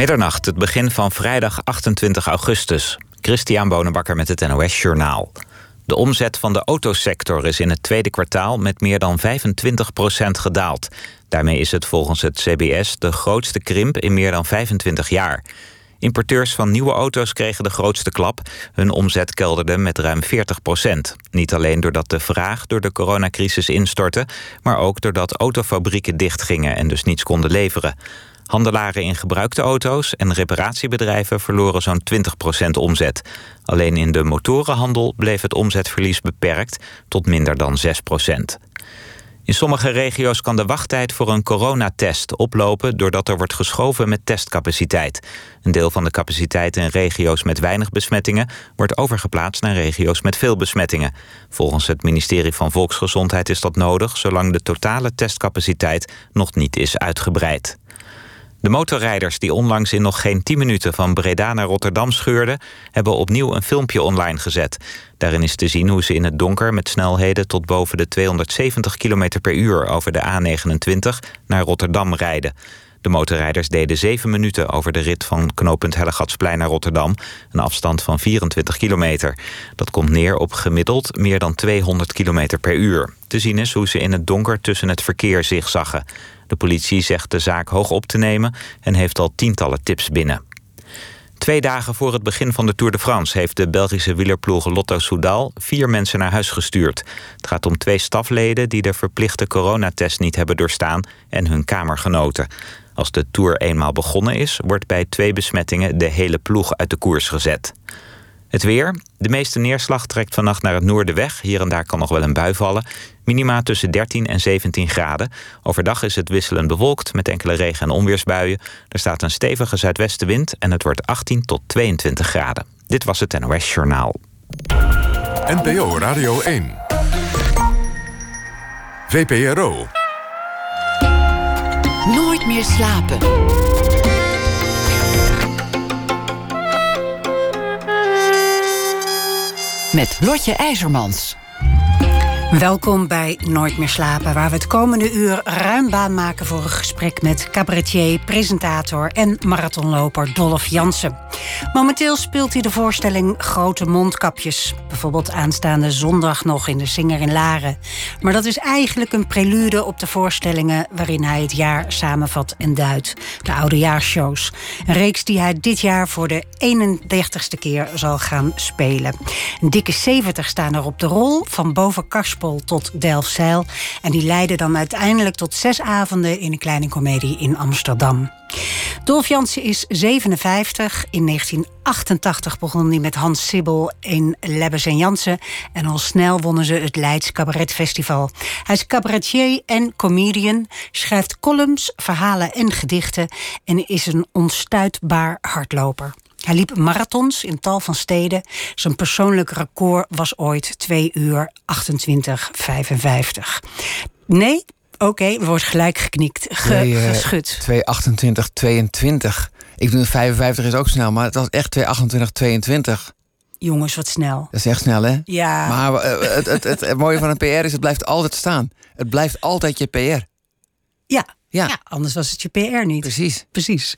Middernacht, het begin van vrijdag 28 augustus. Christian Bonenbakker met het NOS Journaal. De omzet van de autosector is in het tweede kwartaal met meer dan 25% gedaald. Daarmee is het volgens het CBS de grootste krimp in meer dan 25 jaar. Importeurs van nieuwe auto's kregen de grootste klap. Hun omzet kelderde met ruim 40 procent. Niet alleen doordat de vraag door de coronacrisis instortte... maar ook doordat autofabrieken dichtgingen en dus niets konden leveren. Handelaren in gebruikte auto's en reparatiebedrijven verloren zo'n 20% omzet. Alleen in de motorenhandel bleef het omzetverlies beperkt tot minder dan 6% in sommige regio's kan de wachttijd voor een coronatest oplopen doordat er wordt geschoven met testcapaciteit. Een deel van de capaciteit in regio's met weinig besmettingen wordt overgeplaatst naar regio's met veel besmettingen. Volgens het ministerie van Volksgezondheid is dat nodig zolang de totale testcapaciteit nog niet is uitgebreid. De motorrijders die onlangs in nog geen 10 minuten van Breda naar Rotterdam scheurden, hebben opnieuw een filmpje online gezet. Daarin is te zien hoe ze in het donker met snelheden tot boven de 270 km per uur over de A29 naar Rotterdam rijden. De motorrijders deden 7 minuten over de rit van knooppunt Hellegatsplein naar Rotterdam, een afstand van 24 kilometer. Dat komt neer op gemiddeld meer dan 200 km per uur. Te zien is hoe ze in het donker tussen het verkeer zigzaggen. De politie zegt de zaak hoog op te nemen en heeft al tientallen tips binnen. Twee dagen voor het begin van de Tour de France heeft de Belgische wielerploeg Lotto Soudal vier mensen naar huis gestuurd. Het gaat om twee stafleden die de verplichte coronatest niet hebben doorstaan en hun kamergenoten. Als de Tour eenmaal begonnen is, wordt bij twee besmettingen de hele ploeg uit de koers gezet. Het weer. De meeste neerslag trekt vannacht naar het noorden weg. Hier en daar kan nog wel een bui vallen. Minima tussen 13 en 17 graden. Overdag is het wisselend bewolkt met enkele regen- en onweersbuien. Er staat een stevige zuidwestenwind en het wordt 18 tot 22 graden. Dit was het NOS Journaal. NPO Radio 1. VPRO. Nooit meer slapen. Met Lotje IJzermans. Welkom bij Nooit meer slapen, waar we het komende uur ruim baan maken voor een gesprek met cabaretier, presentator en marathonloper Dolph Jansen. Momenteel speelt hij de voorstelling Grote Mondkapjes, bijvoorbeeld aanstaande zondag nog in de Singer in Laren. Maar dat is eigenlijk een prelude op de voorstellingen waarin hij het jaar samenvat en duidt, de oudejaarsshows. Een reeks die hij dit jaar voor de 31ste keer zal gaan spelen. Een dikke 70 staan er op de rol, van boven Tot Delfzijl. En die leidde dan uiteindelijk tot zes avonden in een kleine komedie in Amsterdam. Dolf Jansen is 57. In 1988 begon hij met Hans Sibbel in Lebbes en Jansen. En al snel wonnen ze het Leids Cabaret Festival. Hij is cabaretier en comedian, schrijft columns, verhalen en gedichten... en is een onstuitbaar hardloper. Hij liep marathons in tal van steden. Zijn persoonlijk record was ooit 2 uur 28,55. Nee, oké, okay, wordt gelijk geknikt, ge, nee, uh, geschud. 228, 22. Ik doe 55 is ook snel, maar het was echt 228, 22. Jongens, wat snel. Dat is echt snel, hè? Ja. Maar uh, het, het, het, het mooie van een PR is, het blijft altijd staan. Het blijft altijd je PR. Ja, ja. anders was het je PR niet. Precies. Precies.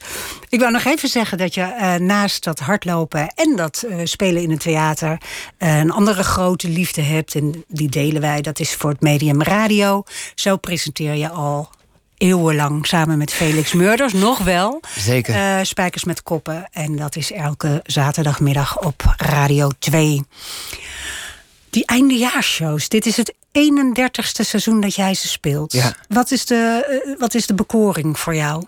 Ik wou nog even zeggen dat je uh, naast dat hardlopen en dat uh, spelen in het theater uh, een andere grote liefde hebt. En die delen wij. Dat is voor het medium radio. Zo presenteer je al eeuwenlang samen met Felix Murders. Nog wel. Zeker. Spijkers met koppen. En dat is elke zaterdagmiddag op Radio 2. Die eindejaarsshows. Dit is het 31ste seizoen dat jij ze speelt. Ja. Wat, is de, uh, wat is de bekoring voor jou?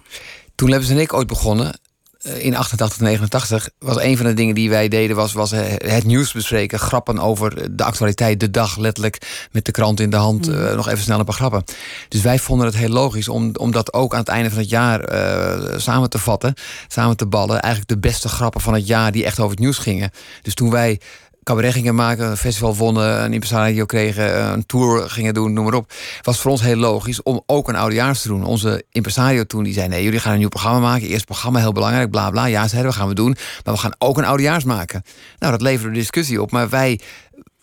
Toen Lebbes en ik ooit begonnen, uh, in 88, 89, was een van de dingen die wij deden, was, was uh, het nieuws bespreken. Grappen over de actualiteit, de dag, letterlijk met de krant in de hand. Mm. nog even snel een paar grappen. Dus wij vonden het heel logisch om, om dat ook aan het einde van het jaar samen te vatten. Samen te ballen. Eigenlijk de beste grappen van het jaar die echt over het nieuws gingen. Dus toen wij cabaret gingen maken, een festival wonnen, een impresario kregen, een tour gingen doen, noem maar op. Was voor ons heel logisch om ook een oudejaars te doen. Onze impresario toen die zei: nee, jullie gaan een nieuw programma maken. Eerst programma heel belangrijk, bla bla. Ja, zeiden we gaan we doen. Maar we gaan ook een oudejaars maken. Nou, dat leverde discussie op. Maar wij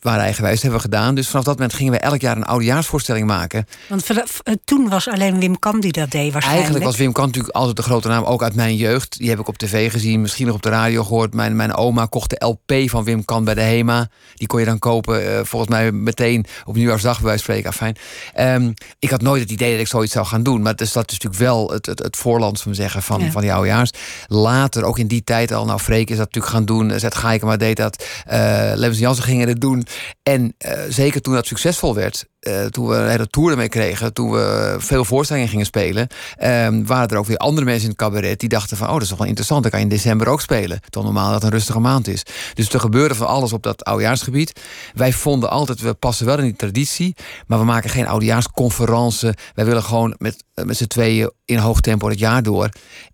waren eigenwijs. Hebben we gedaan. Dus vanaf dat moment gingen we elk jaar een oudejaarsvoorstelling maken. Want eh, toen was alleen Wim Kam die dat deed waarschijnlijk. Eigenlijk was Wim Kant natuurlijk altijd de grote naam, ook uit mijn jeugd. Die heb ik op tv gezien, misschien nog op de radio gehoord. Mijn, mijn oma kocht de LP van Wim Kant bij de HEMA. Die kon je dan kopen, eh, volgens mij meteen op Nieuwjaarsdag bij wijze van spreken. Afijn. Ehm, ik had nooit het idee dat ik zoiets zou gaan doen. Maar dus dat is natuurlijk wel het, het, het voorland we zeggen, van, Ja. van die oudejaars. Later, ook in die tijd al, nou Freek is dat natuurlijk gaan doen. Zet Gaikema deed dat. eh Lemmens en Jansen gingen het doen. En eh, zeker toen dat succesvol werd, eh, toen we een hele tour ermee kregen, toen we veel voorstellingen gingen spelen, ehm, waren er ook weer andere mensen in het cabaret die dachten van, oh, dat is toch wel interessant, dan kan je in december ook spelen. Terwijl normaal dat een rustige maand is. Dus er gebeurde van alles op dat oudejaarsgebied. Wij vonden altijd, we passen wel in die traditie, maar we maken geen oudejaarsconferentie. Wij willen gewoon met, eh, met z'n tweeën in hoog tempo het jaar door.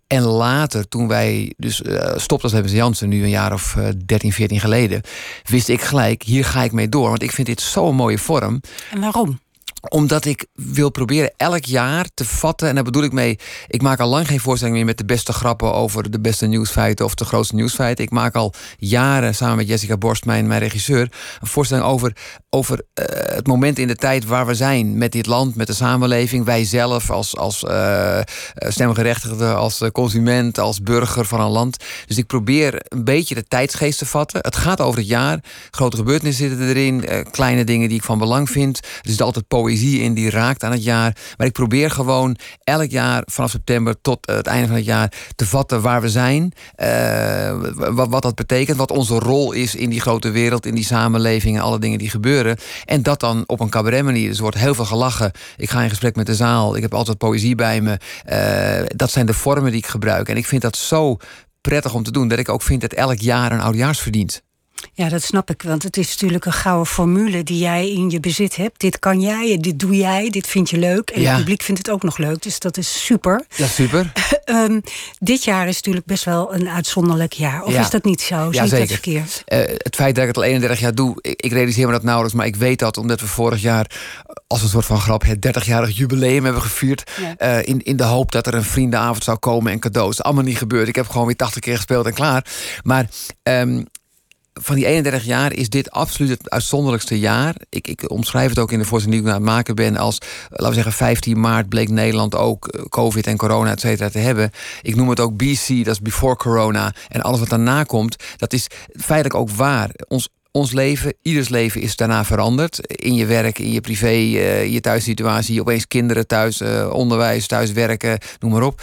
En later, toen wij dus eh stopten Hebben Jansen, nu een jaar of eh, 13, 14 geleden, wist ik gelijk, hier ga ik mee door. Want ik vind dit zo'n mooie vorm En? Waarom? Omdat ik wil proberen elk jaar te vatten. En daar bedoel ik mee. Ik maak al lang geen voorstelling meer met de beste grappen over de beste nieuwsfeiten of de grootste nieuwsfeiten. Ik maak al jaren samen met Jessica Borst, mijn, mijn regisseur, een voorstelling over, over eh, het moment in de tijd waar we zijn met dit land, met de samenleving. Wij zelf als, als eh, stemgerechtigde, als consument, als burger van een land. Dus ik probeer een beetje de tijdsgeest te vatten. Het gaat over het jaar. Grote gebeurtenissen zitten erin. kleine dingen die ik van belang vind. Er zit altijd poëzie in die raakt aan het jaar. Maar ik probeer gewoon elk jaar vanaf september tot eh, het einde van het jaar te vatten waar we zijn. eh, wat, wat dat betekent. Wat onze rol is in die grote wereld, in die samenleving en alle dingen die gebeuren. En dat dan op een cabaret manier. Dus er wordt heel veel gelachen. Ik ga in gesprek met de zaal. Ik heb altijd poëzie bij me. Eh, dat zijn de vormen die ik gebruik. En ik vind dat zo prettig om te doen. Dat ik ook vind dat elk jaar een oudjaars verdient. Ja, dat snap ik. Want het is natuurlijk een gouden formule die jij in je bezit hebt. Dit kan jij, dit doe jij, dit vind je leuk. En Ja. het publiek vindt het ook nog leuk. Dus dat is super. Ja, super. Ehm, dit jaar is natuurlijk best wel een uitzonderlijk jaar. Of Ja. is dat niet zo? Zie Ja, ik dat zeker. verkeerd? Eh, het feit dat ik het al 31 jaar doe, ik, ik realiseer me dat nauwelijks, maar ik weet dat omdat we vorig jaar als een soort van grap het 30-jarig jubileum hebben gevierd. Ja. eh, in, in de hoop dat er een vriendenavond zou komen en cadeaus. Allemaal niet gebeurd. Ik heb gewoon weer 80 keer gespeeld en klaar. Maar ehm, van die 31 jaar is dit absoluut het uitzonderlijkste jaar. Ik, ik omschrijf het ook in de voorstelling die ik aan het maken ben als, laten we zeggen, 15 maart bleek Nederland ook eh, COVID en corona, et cetera, te hebben. Ik noem het ook BC, dat is before corona. En alles wat daarna komt, dat is feitelijk ook waar. Ons ons leven, ieders leven is daarna veranderd. In je werk, in je privé, in je thuissituatie. Opeens kinderen thuis, eh, onderwijs, thuis werken, noem maar op.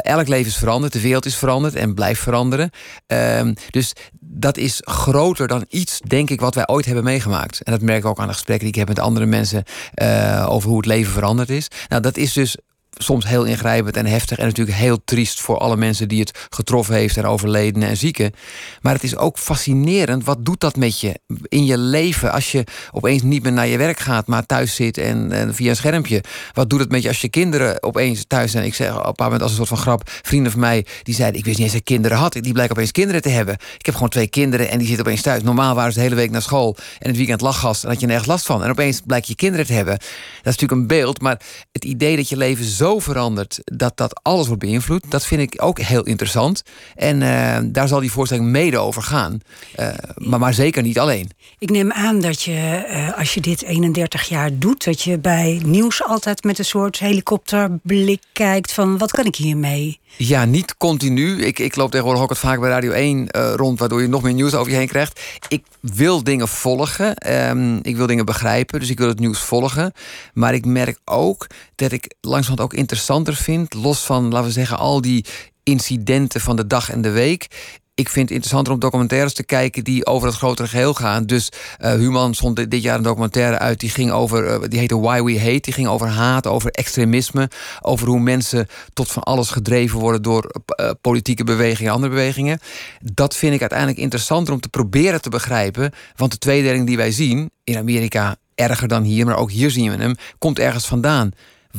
Elk leven is veranderd. De wereld is veranderd en blijft veranderen. Ehm, dus dat is groter dan iets, denk ik, wat wij ooit hebben meegemaakt. En dat merk ik ook aan de gesprekken die ik heb met andere mensen... eh, over hoe het leven veranderd is. Nou, dat is dus soms heel ingrijpend en heftig. En natuurlijk heel triest voor alle mensen die het getroffen heeft en overledenen en zieken. Maar het is ook fascinerend. Wat doet dat met je in je leven als je opeens niet meer naar je werk gaat, maar thuis zit en, en via een schermpje? Wat doet het met je als je kinderen opeens thuis zijn? Ik zeg op een paar moment als een soort van grap. Vrienden van mij die zeiden: Ik wist niet eens dat ik kinderen had. Die blijken opeens kinderen te hebben. Ik heb gewoon twee kinderen en die zitten opeens thuis. Normaal waren ze de hele week naar school en het weekend lachgas en had je nergens last van. En opeens blijkt je kinderen te hebben. Dat is natuurlijk een beeld, maar het idee dat je leven zo verandert dat dat alles wordt beïnvloed, dat vind ik ook heel interessant. En eh, daar zal die voorstelling mede over gaan. Eh, maar, maar zeker niet alleen. Ik neem aan dat je, eh, als je dit 31 jaar doet, dat je bij nieuws altijd met een soort helikopterblik kijkt van wat kan ik hiermee? Ja, niet continu. Ik, ik loop tegenwoordig ook wat vaak bij Radio 1 eh, rond, waardoor je nog meer nieuws over je heen krijgt. Ik wil dingen volgen. Ehm, ik wil dingen begrijpen, dus ik wil het nieuws volgen. Maar ik merk ook dat ik langzamerhand ook interessanter vind, los van, laten we zeggen, al die incidenten van de dag en de week. Ik vind het interessanter om documentaires te kijken die over het grotere geheel gaan. Dus eh Human zond dit- jaar een documentaire uit. Die ging over, eh, die heette Why We Hate. Die ging over haat, over extremisme. Over hoe mensen tot van alles gedreven worden door eh, politieke bewegingen en andere bewegingen. Dat vind ik uiteindelijk interessanter om te proberen te begrijpen. Want de tweedeling die wij zien, in Amerika erger dan hier, maar ook hier zien we hem, komt ergens vandaan.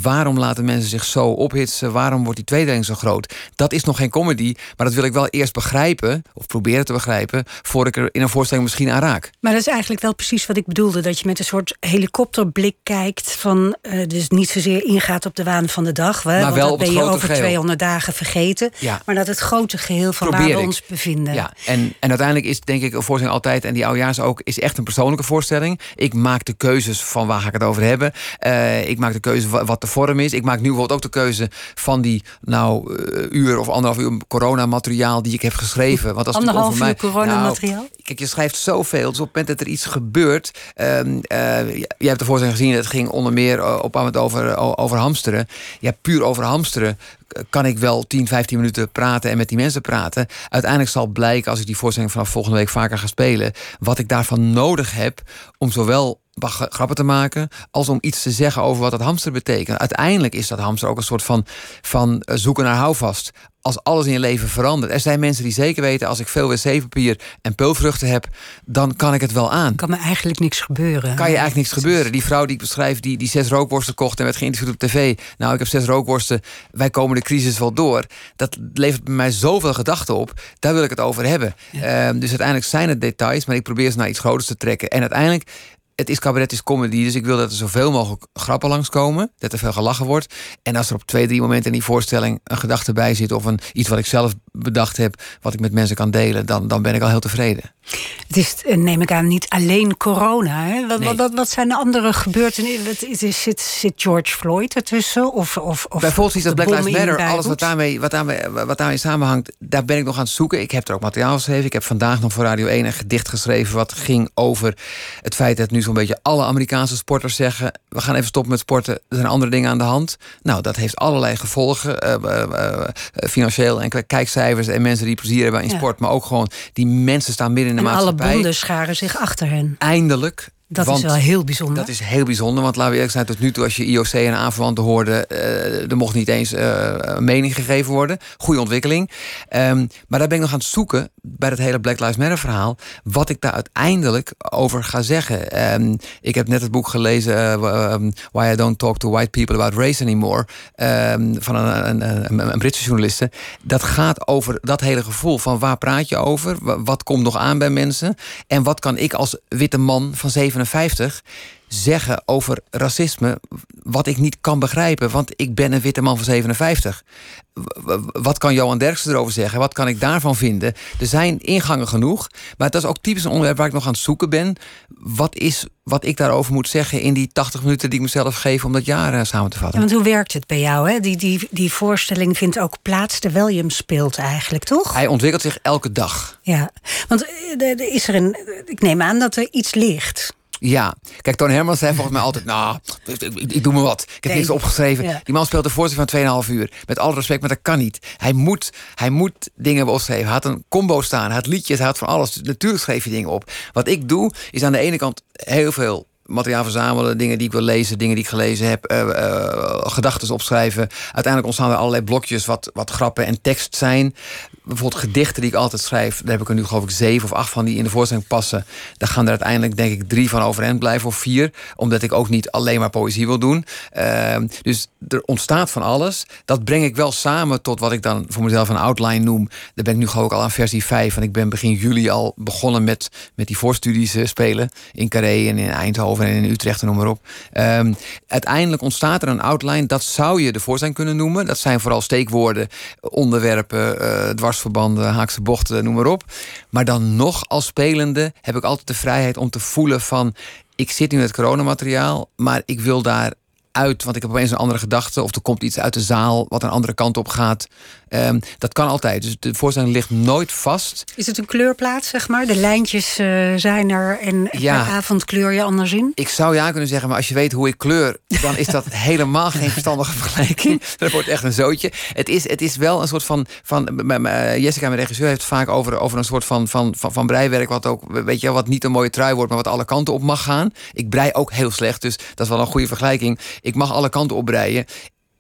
Waarom laten mensen zich zo ophitsen? Waarom wordt die tweedeling zo groot? Dat is nog geen comedy, maar dat wil ik wel eerst begrijpen, of proberen te begrijpen, voordat ik er in een voorstelling misschien aan raak. Maar dat is eigenlijk wel precies wat ik bedoelde. Dat je met een soort helikopterblik kijkt. Van, uh, dus niet zozeer ingaat op de waan van de dag. Hè, maar wel dat ben je over geheel. 200 dagen vergeten. Ja. Maar dat het grote geheel van Probeer waar we ik. ons bevinden. Ja, en, en uiteindelijk is denk ik een voorstelling altijd, en die oudejaars ook, is echt een persoonlijke voorstelling. Ik maak de keuzes van waar ga ik het over hebben. Uh, ik maak de keuze wa- wat de vorm is. Ik maak nu bijvoorbeeld ook de keuze van die nou uh, uur of anderhalf uur coronamateriaal die ik heb geschreven. Want dat is Anderhalf uur mij. coronamateriaal? Nou, kijk, je schrijft zoveel. Dus op het moment dat er iets gebeurt. Um, uh, je hebt de voorstelling gezien, het ging onder meer op aan het over, over hamsteren. Ja, puur over hamsteren kan ik wel 10, 15 minuten praten en met die mensen praten. Uiteindelijk zal blijken, als ik die voorstelling vanaf volgende week vaker ga spelen, wat ik daarvan nodig heb om zowel grappen te maken, als om iets te zeggen over wat dat hamster betekent. Uiteindelijk is dat hamster ook een soort van, van zoeken naar houvast. Als alles in je leven verandert. Er zijn mensen die zeker weten, als ik veel wc-papier en peulvruchten heb, dan kan ik het wel aan. Kan me eigenlijk niks gebeuren. Kan je eigenlijk niks gebeuren. Die vrouw die ik beschrijf, die, die zes rookworsten kocht en werd geïnterviewd op tv. Nou, ik heb zes rookworsten, wij komen de crisis wel door. Dat levert bij mij zoveel gedachten op. Daar wil ik het over hebben. Ja. Um, dus uiteindelijk zijn het details, maar ik probeer ze naar iets groters te trekken. En uiteindelijk het is cabaret, is comedy. Dus ik wil dat er zoveel mogelijk grappen langskomen. Dat er veel gelachen wordt. En als er op twee, drie momenten in die voorstelling een gedachte bij zit. of een, iets wat ik zelf bedacht heb. wat ik met mensen kan delen. dan, dan ben ik al heel tevreden. Het is, neem ik aan, niet alleen corona. Hè? Wat, nee. wat, wat, zijn de andere gebeurtenissen? Zit, zit George Floyd ertussen? Of, of, of Bijvoorbeeld iets dat Black Lives Matter, alles wat daarmee, wat, daarmee, wat daarmee samenhangt, daar ben ik nog aan het zoeken. Ik heb er ook materiaal geschreven. Ik heb vandaag nog voor Radio 1 een gedicht geschreven. wat ging over het feit dat nu zo'n beetje alle Amerikaanse sporters zeggen: we gaan even stoppen met sporten. Er zijn andere dingen aan de hand. Nou, dat heeft allerlei gevolgen. Uh, uh, uh, financieel en kijkcijfers en mensen die plezier hebben in ja. sport. Maar ook gewoon die mensen staan midden in de en maatschappij. alle bonden scharen zich achter hen. Eindelijk. Dat want is wel heel bijzonder. Dat is heel bijzonder. Want laten we eerlijk zijn, tot nu toe als je IOC en aanverwanten hoorde... Uh, er mocht niet eens uh, een mening gegeven worden. Goede ontwikkeling. Um, maar daar ben ik nog aan het zoeken, bij dat hele Black Lives Matter verhaal... wat ik daar uiteindelijk over ga zeggen. Um, ik heb net het boek gelezen... Uh, um, Why I Don't Talk to White People About Race Anymore... van een, een, een, een, Britse journaliste. Dat gaat over dat hele gevoel van waar praat je over? Wat komt nog aan bij mensen? En wat kan ik als witte man van 57 zeggen over racisme wat ik niet kan begrijpen, want ik ben een witte man van 57. Wat kan Johan Derksen erover zeggen? Wat kan ik daarvan vinden? Er zijn ingangen genoeg, maar dat is ook typisch een onderwerp waar ik nog aan het zoeken ben. Wat is wat ik daarover moet zeggen in die 80 minuten die ik mezelf geef om dat jaar uh, samen te vatten? Ja, want hoe werkt het bij jou? Hè? Die, die, die voorstelling vindt ook plaats terwijl je hem speelt eigenlijk, toch? Hij ontwikkelt zich elke dag. Ja, want er is er een. Ik neem aan dat er iets ligt. Ja, kijk, Toon Hermans zei volgens mij altijd... nou, ik, doe me wat. Ik heb nee. niks opgeschreven. Ja. Die man speelt een voorstelling van 2,5 uur. Met alle respect, maar dat kan niet. Hij moet, hij moet dingen opschrijven. Hij had een combo staan, hij had liedjes, hij had van alles. Natuurlijk schreef je dingen op. Wat ik doe, is aan de ene kant heel veel materiaal verzamelen, dingen die ik wil lezen, dingen die ik gelezen heb, uh, uh, gedachten opschrijven. Uiteindelijk ontstaan er allerlei blokjes wat, wat grappen en tekst zijn. Bijvoorbeeld gedichten die ik altijd schrijf, daar heb ik er nu geloof ik zeven of acht van die in de voorstelling passen. Daar gaan er uiteindelijk denk ik drie van overeind blijven of vier, omdat ik ook niet alleen maar poëzie wil doen. Uh, dus er ontstaat van alles. Dat breng ik wel samen tot wat ik dan voor mezelf een outline noem. Daar ben ik nu geloof ik al aan versie 5. En ik ben begin juli al begonnen met, met die voorstudies spelen in Carré en in Eindhoven in Utrecht noem maar op. Um, uiteindelijk ontstaat er een outline. Dat zou je de voorstelling kunnen noemen. Dat zijn vooral steekwoorden, onderwerpen, uh, dwarsverbanden, haakse bochten, noem maar op. Maar dan nog als spelende heb ik altijd de vrijheid om te voelen van... ik zit nu met coronamateriaal, maar ik wil daar uit, want ik heb opeens een andere gedachte... of er komt iets uit de zaal wat een andere kant op gaat. Um, dat kan altijd. Dus de voorstelling ligt nooit vast. Is het een kleurplaat, zeg maar? De lijntjes uh, zijn er en ja. per avond kleur je anders in? Ik zou ja kunnen zeggen, maar als je weet hoe ik kleur... dan is dat helemaal geen verstandige vergelijking. Dat wordt echt een zootje. Het is, het is wel een soort van... van Jessica, mijn regisseur, heeft het vaak over, over een soort van, van, van, van breiwerk... wat ook, weet je, wat niet een mooie trui wordt... maar wat alle kanten op mag gaan. Ik brei ook heel slecht, dus dat is wel een goede vergelijking. Ik mag alle kanten opbreien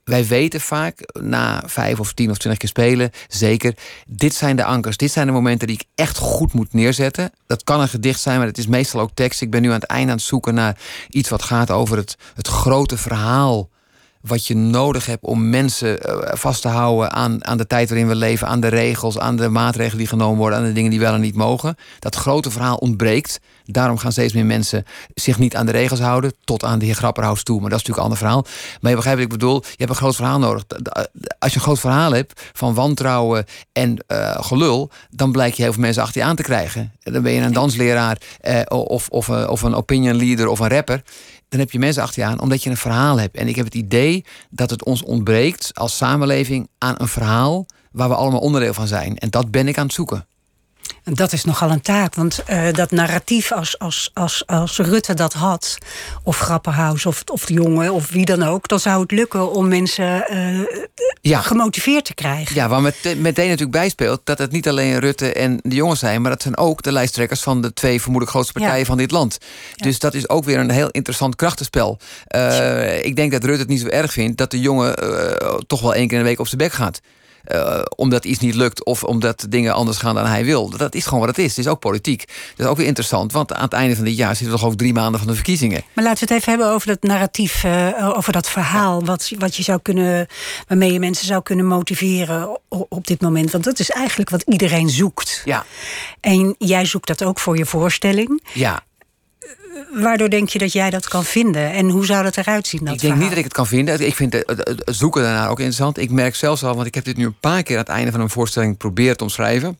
wij weten vaak na vijf of tien of twintig keer spelen, zeker, dit zijn de ankers, dit zijn de momenten die ik echt goed moet neerzetten. Dat kan een gedicht zijn, maar het is meestal ook tekst. Ik ben nu aan het einde aan het zoeken naar iets wat gaat over het, het grote verhaal wat je nodig hebt om mensen eh, vast te houden aan, aan de tijd waarin we leven, aan de regels, aan de maatregelen die genomen worden, aan de dingen die wel en niet mogen. Dat grote verhaal ontbreekt. Daarom gaan steeds meer mensen zich niet aan de regels houden, tot aan de heer Grapperhaus toe. Maar dat is natuurlijk een ander verhaal. Maar je begrijpt wat ik bedoel. Je hebt een groot verhaal nodig. Als je een groot verhaal hebt van wantrouwen en uh, gelul, dan blijkt je heel veel mensen achter je aan te krijgen. Dan ben je een dansleraar eh, of, of, of een opinion leader of een rapper dan heb je mensen achter je aan omdat je een verhaal hebt. En ik heb het idee dat het ons ontbreekt als samenleving aan een verhaal waar we allemaal onderdeel van zijn. En dat ben ik aan het zoeken. En dat is nogal een taak, want uh, dat narratief als, als, als, als Rutte dat had, of Grapperhaus, of, of de jongen, of wie dan ook, dan zou het lukken om mensen uh, ja. gemotiveerd te krijgen. Ja, waar met, meteen natuurlijk bijspeelt dat het niet alleen Rutte en de jongens zijn, maar dat zijn ook de lijsttrekkers van de twee vermoedelijk grootste partijen ja. van dit land. Ja. Dus dat is ook weer een heel interessant krachtenspel. Uh, ik denk dat Rutte het niet zo erg vindt dat de jongen toch wel één keer in de week op zijn bek gaat. Uh, omdat iets niet lukt of omdat dingen anders gaan dan hij wil. Dat is gewoon wat het is. Het is ook politiek. Dat is ook weer interessant, want aan het einde van dit jaar zitten we toch over drie maanden van de verkiezingen. Maar laten we het even hebben over dat narratief, uh, over dat verhaal, wat, wat je zou kunnen, waarmee je mensen zou kunnen motiveren op, op dit moment. Want dat is eigenlijk wat iedereen zoekt. Ja. En jij zoekt dat ook voor je voorstelling. Ja waardoor denk je dat jij dat kan vinden? En hoe zou dat eruit zien? Dat ik denk verhaal? niet dat ik het kan vinden. Ik vind het, zoeken daarnaar ook interessant. Ik merk zelfs al, want ik heb dit nu een paar keer aan het einde van een voorstelling geprobeerd te omschrijven.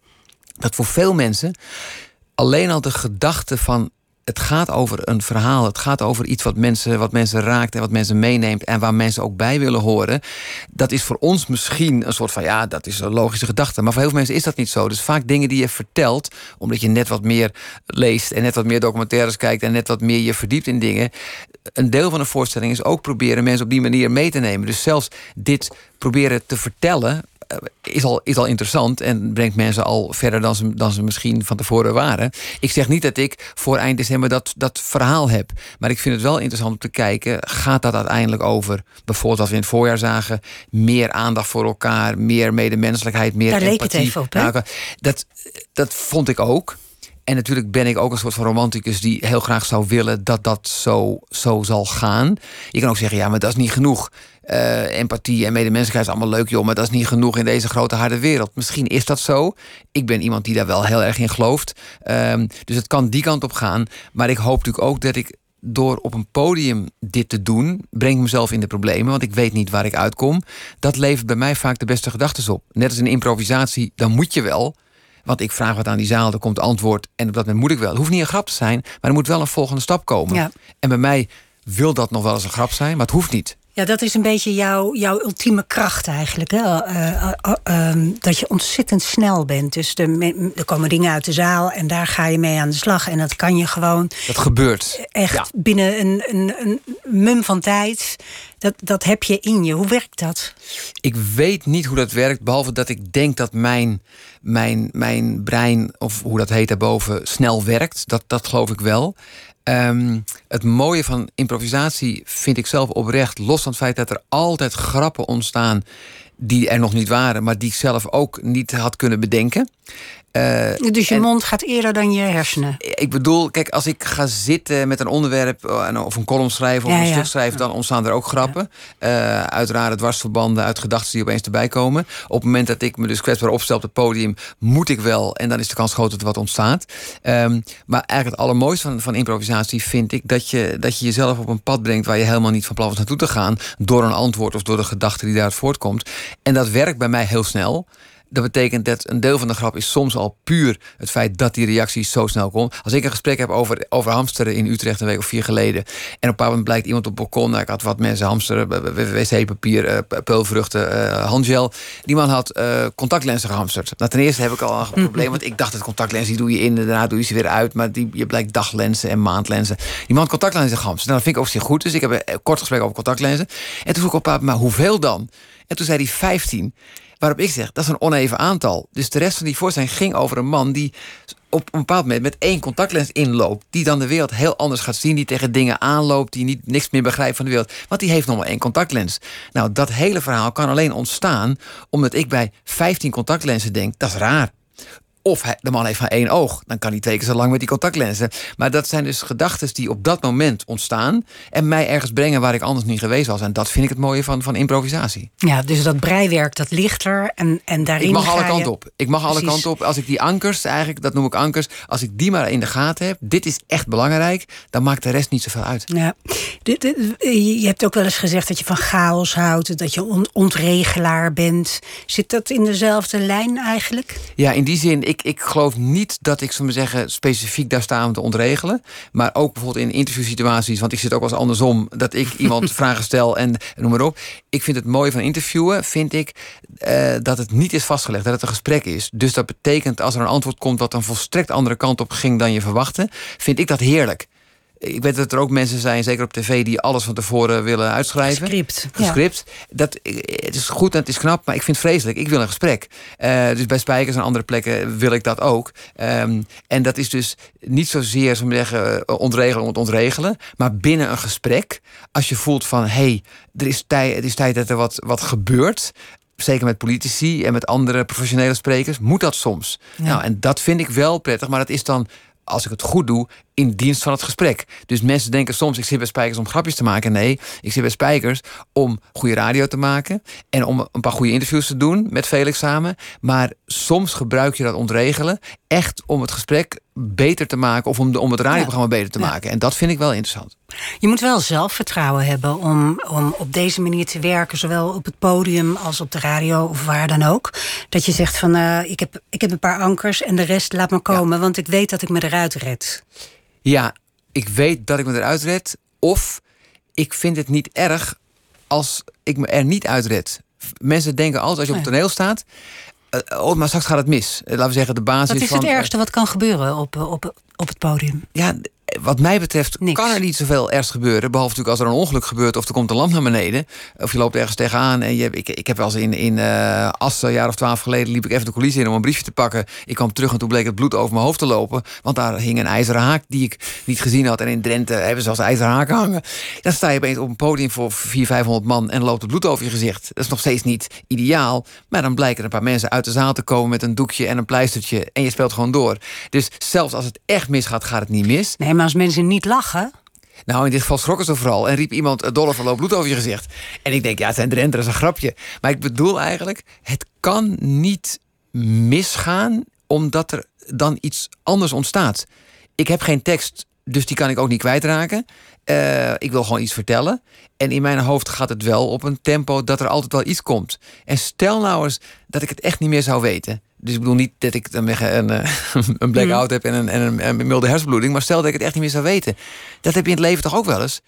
Dat voor veel mensen alleen al de gedachte van het gaat over een verhaal. Het gaat over iets wat mensen, wat mensen raakt en wat mensen meeneemt. En waar mensen ook bij willen horen. Dat is voor ons misschien een soort van ja, dat is een logische gedachte. Maar voor heel veel mensen is dat niet zo. Dus vaak dingen die je vertelt, omdat je net wat meer leest en net wat meer documentaires kijkt en net wat meer je verdiept in dingen. Een deel van een voorstelling is ook proberen mensen op die manier mee te nemen. Dus zelfs dit proberen te vertellen is al, is al interessant en brengt mensen al verder dan ze, dan ze misschien van tevoren waren. Ik zeg niet dat ik voor eind december dat, dat verhaal heb. Maar ik vind het wel interessant om te kijken: gaat dat uiteindelijk over, bijvoorbeeld als we in het voorjaar zagen, meer aandacht voor elkaar, meer medemenselijkheid, meer Daar empathie. leek het even op, hè? Dat, dat vond ik ook. En natuurlijk ben ik ook een soort van romanticus die heel graag zou willen dat dat zo, zo zal gaan. Je kan ook zeggen, ja, maar dat is niet genoeg. Uh, empathie en medemenselijkheid is allemaal leuk, joh, maar dat is niet genoeg in deze grote harde wereld. Misschien is dat zo. Ik ben iemand die daar wel heel erg in gelooft. Um, dus het kan die kant op gaan. Maar ik hoop natuurlijk ook dat ik door op een podium dit te doen, breng ik mezelf in de problemen, want ik weet niet waar ik uitkom. Dat levert bij mij vaak de beste gedachten op. Net als in improvisatie, dan moet je wel. Want ik vraag wat aan die zaal, er komt antwoord. En op dat moment moet ik wel. Het hoeft niet een grap te zijn, maar er moet wel een volgende stap komen. Ja. En bij mij wil dat nog wel eens een grap zijn, maar het hoeft niet. Ja, dat is een beetje jouw, jouw ultieme kracht eigenlijk. Hè? Uh, uh, uh, dat je ontzettend snel bent. Dus de, er komen dingen uit de zaal en daar ga je mee aan de slag. En dat kan je gewoon. Dat gebeurt. Echt Ja. binnen een, een, een mum van tijd. Dat, dat heb je in je. Hoe werkt dat? Ik weet niet hoe dat werkt, behalve dat ik denk dat mijn, mijn, mijn brein, of hoe dat heet daarboven, snel werkt. Dat, dat geloof ik wel. Ehm, het mooie van improvisatie vind ik zelf oprecht, los van het feit dat er altijd grappen ontstaan die er nog niet waren, maar die ik zelf ook niet had kunnen bedenken. Eh, Dus je en- mond gaat eerder dan je hersenen. ik bedoel, kijk, als ik ga zitten met een onderwerp eh, of een column schrijven of Ja, een ja. stuk schrijven, dan ontstaan er ook grappen. Eh uiteraard dwarsverbanden uit gedachten die opeens erbij komen. Op het moment dat ik me dus kwetsbaar opstel op het podium, moet ik wel. En dan is de kans groot dat er wat ontstaat. Ehm, maar eigenlijk het allermooiste van, van improvisatie vind ik dat je, dat je jezelf op een pad brengt waar je helemaal niet van plan was naartoe te gaan. Door een antwoord of door de gedachte die daaruit voortkomt. En dat werkt bij mij heel snel. Dat betekent dat een deel van de grap is soms al puur het feit dat die reacties zo snel komen. Als ik een gesprek heb over, over hamsteren in Utrecht een week of vier geleden. En op een bepaald moment blijkt iemand op het balkon. Nou, ik had wat mensen hamsteren, wc-papier, eh, peulvruchten, eh, handgel. Die man had eh, contactlenzen gehamsterd. Nou, ten eerste heb ik al een probleem. Want ik dacht dat contactlenzen die doe je in en daarna doe je ze weer uit. Maar die, je blijkt daglenzen en maandlenzen. Die man had contactlenzen gehamsterd. Nou, dat vind ik op zich goed. Dus ik heb een kort gesprek over contactlenzen. En toen vroeg ik op een maar hoeveel dan? En toen zei hij 15. Waarop ik zeg, dat is een oneven aantal. Dus de rest van die voorstelling ging over een man die op een bepaald moment met één contactlens inloopt. Die dan de wereld heel anders gaat zien. Die tegen dingen aanloopt. Die niet, niks meer begrijpt van de wereld. Want die heeft nog maar één contactlens. Nou, dat hele verhaal kan alleen ontstaan omdat ik bij 15 contactlenzen denk, dat is raar. Of hij, de man heeft maar één oog. Dan kan hij twee keer zo lang met die contactlenzen. Maar dat zijn dus gedachten die op dat moment ontstaan. En mij ergens brengen waar ik anders niet geweest was. En dat vind ik het mooie van, van improvisatie. Ja, dus dat breiwerk, dat ligt er. En, en daarin Ik mag alle kanten op. Ik mag alle kanten op. Als ik die ankers, eigenlijk, dat noem ik ankers. Als ik die maar in de gaten heb. Dit is echt belangrijk. Dan maakt de rest niet zoveel uit. Ja. Je hebt ook wel eens gezegd dat je van chaos houdt, dat je on- ontregelaar bent. Zit dat in dezelfde lijn eigenlijk? Ja, in die zin, ik, ik geloof niet dat ik, zou maar zeggen, specifiek daar sta om te ontregelen. Maar ook bijvoorbeeld in interviewsituaties, want ik zit ook wel eens andersom, dat ik iemand vragen stel en noem maar op. Ik vind het mooie van interviewen, vind ik, eh, dat het niet is vastgelegd, dat het een gesprek is. Dus dat betekent als er een antwoord komt wat een volstrekt andere kant op ging dan je verwachtte, vind ik dat heerlijk. Ik weet dat er ook mensen zijn, zeker op tv, die alles van tevoren willen uitschrijven. Script. Ja. script. Dat, het is goed en het is knap, maar ik vind het vreselijk. Ik wil een gesprek. Eh, dus bij Spijkers en andere plekken wil ik dat ook. Ehm, en dat is dus niet zozeer, zo zeggen, eh, ontregelen om het ontregelen. Maar binnen een gesprek, als je voelt van... hé, hey, er is tijd, het is tijd dat er wat, wat gebeurt... Zeker met politici en met andere professionele sprekers, moet dat soms. Nou, en dat vind ik wel prettig, maar dat is dan, als ik het goed doe, in dienst van het gesprek. Dus mensen denken soms, ik zit bij Spijkers om grapjes te maken. Nee, ik zit bij Spijkers om goede radio te maken en om een paar goede interviews te doen met Felix samen. Maar soms gebruik je dat ontregelen echt om het gesprek beter te maken of om, de, om het radioprogramma beter te maken. En dat vind ik wel interessant. Je moet wel zelfvertrouwen hebben om, om op deze manier te werken, zowel op het podium als op de radio of waar dan ook. Dat je zegt van eh, ik, heb, ik heb een paar ankers en de rest laat maar komen, want ik weet dat ik me eruit red. Ja, ik weet dat ik me eruit red. Of ik vind het niet erg als ik me er niet uit red. Mensen denken altijd als je op het toneel staat. eh, oh, maar straks gaat het mis. Eh, Laten we zeggen, de basis Wat is van. het ergste wat kan gebeuren op, eh, op, op het podium? Ja, wat mij betreft Niks. kan er niet zoveel ergs gebeuren. Behalve natuurlijk als er een ongeluk gebeurt of er komt een lamp naar beneden. Of je loopt ergens tegenaan. En je, ik, ik heb wel eens in, in eh Assen, een jaar of twaalf geleden, liep ik even de coulissen in om een briefje te pakken. Ik kwam terug en toen bleek het bloed over mijn hoofd te lopen. Want daar hing een ijzeren haak die ik niet gezien had. En in Drenthe hebben ze zelfs ijzeren haken hangen. Dan sta je opeens op een podium voor 400, 500 man en loopt het bloed over je gezicht. Dat is nog steeds niet ideaal. Maar dan blijken er een paar mensen uit de zaal te komen met een doekje en een pleistertje. En je speelt gewoon door. Dus zelfs als het echt misgaat, gaat het niet mis. Nee, maar als mensen niet lachen. Nou, in dit geval schrokken ze vooral en riep iemand: "Het dolle verloop bloed over je gezicht. En ik denk, ja, het zijn Drenthe, dat is een grapje. Maar ik bedoel eigenlijk, het kan niet misgaan omdat er dan iets anders ontstaat. Ik heb geen tekst, dus die kan ik ook niet kwijtraken. Eh, ik wil gewoon iets vertellen. En in mijn hoofd gaat het wel op een tempo dat er altijd wel iets komt. En stel nou eens dat ik het echt niet meer zou weten. Dus ik bedoel niet dat ik dan weg een, eh, een blackout heb en een, en een, een milde hersenbloeding. Maar stel dat ik het echt niet meer zou weten. Dat heb je in het leven toch ook wel eens?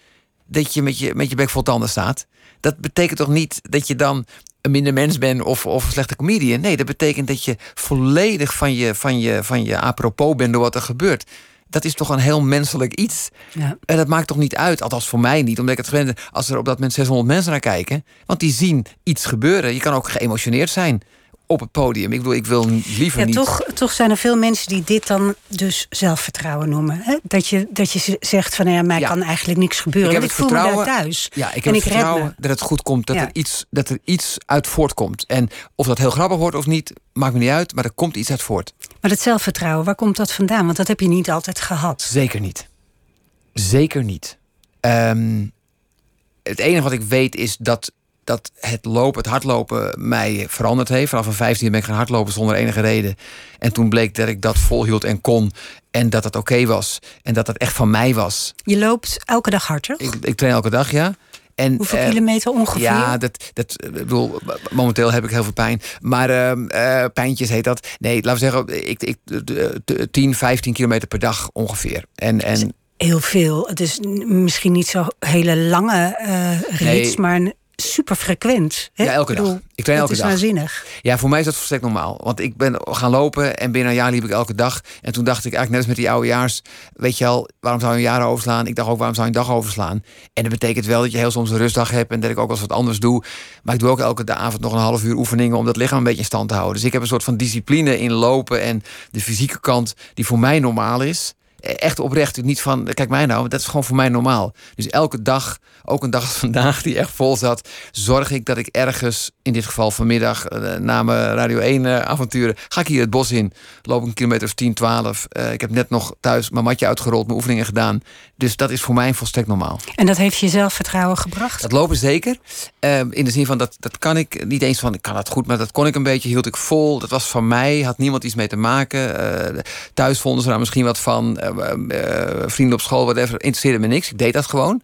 Dat je met je, met je bek vol tanden staat. Dat betekent toch niet dat je dan een minder mens bent of, of een slechte comedian? Nee, dat betekent dat je volledig van je, van, je, van je apropos bent door wat er gebeurt. Dat is toch een heel menselijk iets. Ja. En dat maakt toch niet uit, althans voor mij niet, omdat ik het gewend als er op dat moment 600 mensen naar kijken. Want die zien iets gebeuren. Je kan ook geëmotioneerd zijn op het podium. Ik bedoel, ik wil liever Ja, niet. toch, toch zijn er veel mensen die dit dan dus zelfvertrouwen noemen. Hè? Dat, je, dat je zegt van ja, mij Ja. kan eigenlijk niks gebeuren. Ik heb ik het voel me daar vertrouwen- thuis. Ja, ik heb en het ik vertrouwen dat het goed komt. Dat, Ja. er iets, dat er iets uit voortkomt. En of dat heel grappig wordt of niet, maakt me niet uit. Maar er komt iets uit voort. Maar dat zelfvertrouwen, waar komt dat vandaan? Want dat heb je niet altijd gehad. Zeker niet. Zeker niet. Ehm, het enige wat ik weet is dat, dat het lopen, het hardlopen mij veranderd heeft. Vanaf een 15 ben ik gaan hardlopen zonder enige reden. En toen bleek dat ik dat volhield en kon. En dat het oké was. En dat het echt van mij was. Je loopt elke dag harder. Ik, ik train elke dag, ja. En, Hoeveel eh, kilometer ongeveer? Ja, dat, dat, ik bedoel, momenteel heb ik heel veel pijn. Maar eh, pijntjes heet dat. Nee, laten we zeggen, ik, ik, de- de- 10, 15 kilometer per dag ongeveer. En, en Heel veel. Het is misschien niet zo hele lange eh rits, Nee. maar een super frequent. Hè? Ja, elke Ik bedoel, dag. Ik train elke is dag. waanzinnig. ja, voor mij is dat volstrekt normaal. Want ik ben gaan lopen en binnen een jaar liep ik elke dag. En toen dacht ik eigenlijk net als met die oudejaars... weet je al, waarom zou je een jaar overslaan? Ik dacht ook, waarom zou je een dag overslaan? En dat betekent wel dat je heel soms een rustdag hebt... en dat ik ook wel eens wat anders doe. Maar ik doe ook elke avond nog een half uur oefeningen... om dat lichaam een beetje in stand te houden. Dus ik heb een soort van discipline in lopen... en de fysieke kant die voor mij normaal is... echt oprecht. Niet van, kijk mij nou, dat is gewoon voor mij normaal. Dus elke dag, ook een dag als vandaag die echt vol zat, zorg ik dat ik ergens, in dit geval vanmiddag, uh, na mijn Radio 1 uh, avonturen, ga ik hier het bos in. Loop een kilometer of 10, 12. Uh, ik heb net nog thuis mijn matje uitgerold, mijn oefeningen gedaan. Dus dat is voor mij volstrekt normaal. En dat heeft je zelfvertrouwen gebracht? Dat lopen zeker. Ehm, in de zin van, dat, dat kan ik niet eens van, ik kan dat goed, maar dat kon ik een beetje, hield ik vol. Dat was van mij, had niemand iets mee te maken. Uh, thuis vonden ze daar misschien wat van. Uh, vrienden op school, whatever, interesseerde me niks. Ik deed dat gewoon.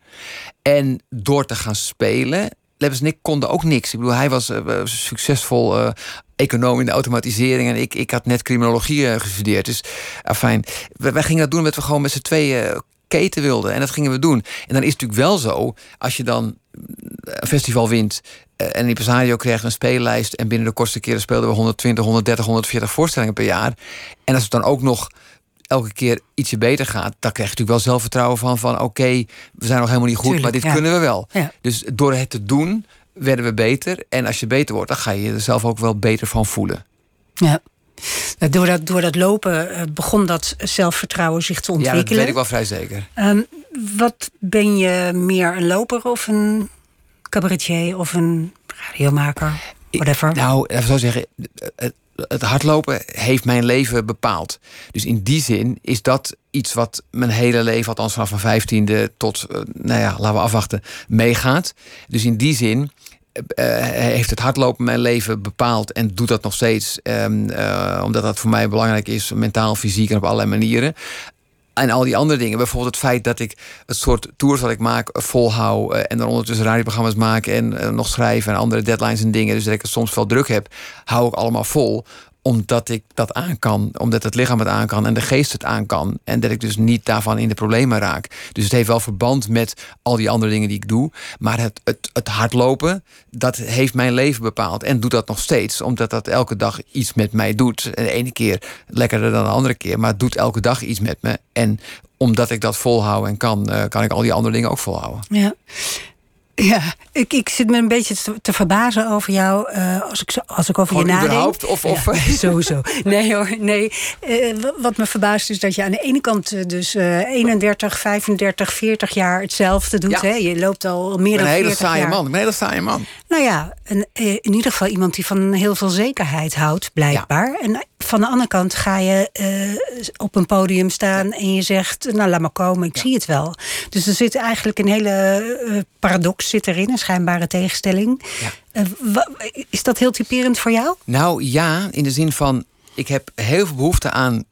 En door te gaan spelen, Lebbes en ik konden ook niks. Ik bedoel, hij was succesvol econoom in de automatisering. En ik, ik had net criminologie gestudeerd. Dus afijn, wij, gingen dat doen omdat we gewoon met z'n tweeën keten wilden. En dat gingen we doen. En dan is het natuurlijk wel zo, als je dan een festival wint en een impresario krijgt een speellijst en binnen de kortste keren speelden we 120, 130, 140 voorstellingen per jaar. En als het dan ook nog elke keer ietsje beter gaat, dan krijg je natuurlijk wel zelfvertrouwen van van oké, we zijn nog helemaal niet goed, Tuurlijk, maar dit ja. kunnen we wel. Ja. Dus door het te doen werden we beter. En als je beter wordt, dan ga je je er zelf ook wel beter van voelen. Ja. Door dat, door dat lopen begon dat zelfvertrouwen zich te ontwikkelen. Ja, dat weet ik wel vrij zeker. Um, wat ben je meer een loper of een cabaretier of een radiomaker? Whatever. Nou, even zo zeggen. Het hardlopen heeft mijn leven bepaald. Dus in die zin is dat iets wat mijn hele leven, althans vanaf mijn vijftiende tot, nou ja, laten we afwachten, meegaat. Dus in die zin uh, heeft het hardlopen mijn leven bepaald en doet dat nog steeds. Uh, omdat dat voor mij belangrijk is, mentaal, fysiek en op allerlei manieren. En al die andere dingen. Bijvoorbeeld het feit dat ik het soort tours wat ik maak volhou. Uh, en dan ondertussen radioprogramma's maken en nog schrijven en andere deadlines en dingen. Dus dat ik soms wel druk heb, hou ik allemaal vol omdat ik dat aan kan. Omdat het lichaam het aan kan en de geest het aan kan. En dat ik dus niet daarvan in de problemen raak. Dus het heeft wel verband met al die andere dingen die ik doe. Maar het, het, het hardlopen, dat heeft mijn leven bepaald. En doet dat nog steeds. Omdat dat elke dag iets met mij doet. De ene keer lekkerder dan de andere keer. Maar het doet elke dag iets met me. En omdat ik dat volhoud en kan, kan ik al die andere dingen ook volhouden. Ja. Ja, ik, ik zit me een beetje te, te verbazen over jou uh, als, ik, als ik over Gewoon je nadenk. Of, of... Ja, sowieso. Nee hoor, nee. Uh, wat me verbaast is dat je aan de ene kant dus uh, 31, 35, 40 jaar hetzelfde doet. Ja. Hè? Je loopt al meer dan 40 jaar. Een hele saaie man. Een hele saaie man. Nou ja, een, in ieder geval iemand die van heel veel zekerheid houdt, blijkbaar. Ja. En van de andere kant ga je uh, op een podium staan en je zegt, nou laat maar komen, ik ja. zie het wel. Dus er zit eigenlijk een hele uh, paradox zit erin, een schijnbare tegenstelling. Ja. Uh, is dat heel typerend voor jou? Nou ja, in de zin van, ik heb heel veel behoefte aan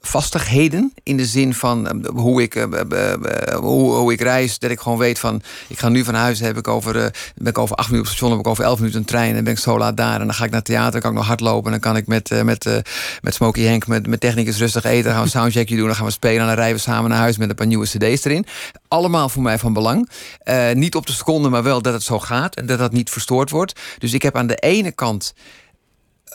vastigheden. In de zin van hoe, ik, hoe, hoe, ik reis. Dat ik gewoon weet van. Ik ga nu van huis. Heb ik over, ben ik over acht minuten op station. Heb ik over elf minuten een trein. En ben ik zo laat daar. En dan ga ik naar het theater. Kan ik nog hardlopen. En dan kan ik met, met, met Smokey Henk. Met, met technicus rustig eten. Gaan we een soundcheckje doen. Dan gaan we spelen. En dan rijden we samen naar huis met een paar nieuwe CD's erin. Allemaal voor mij van belang. Niet op de seconde, maar wel dat het zo gaat. En dat dat niet verstoord wordt. Dus ik heb aan de ene kant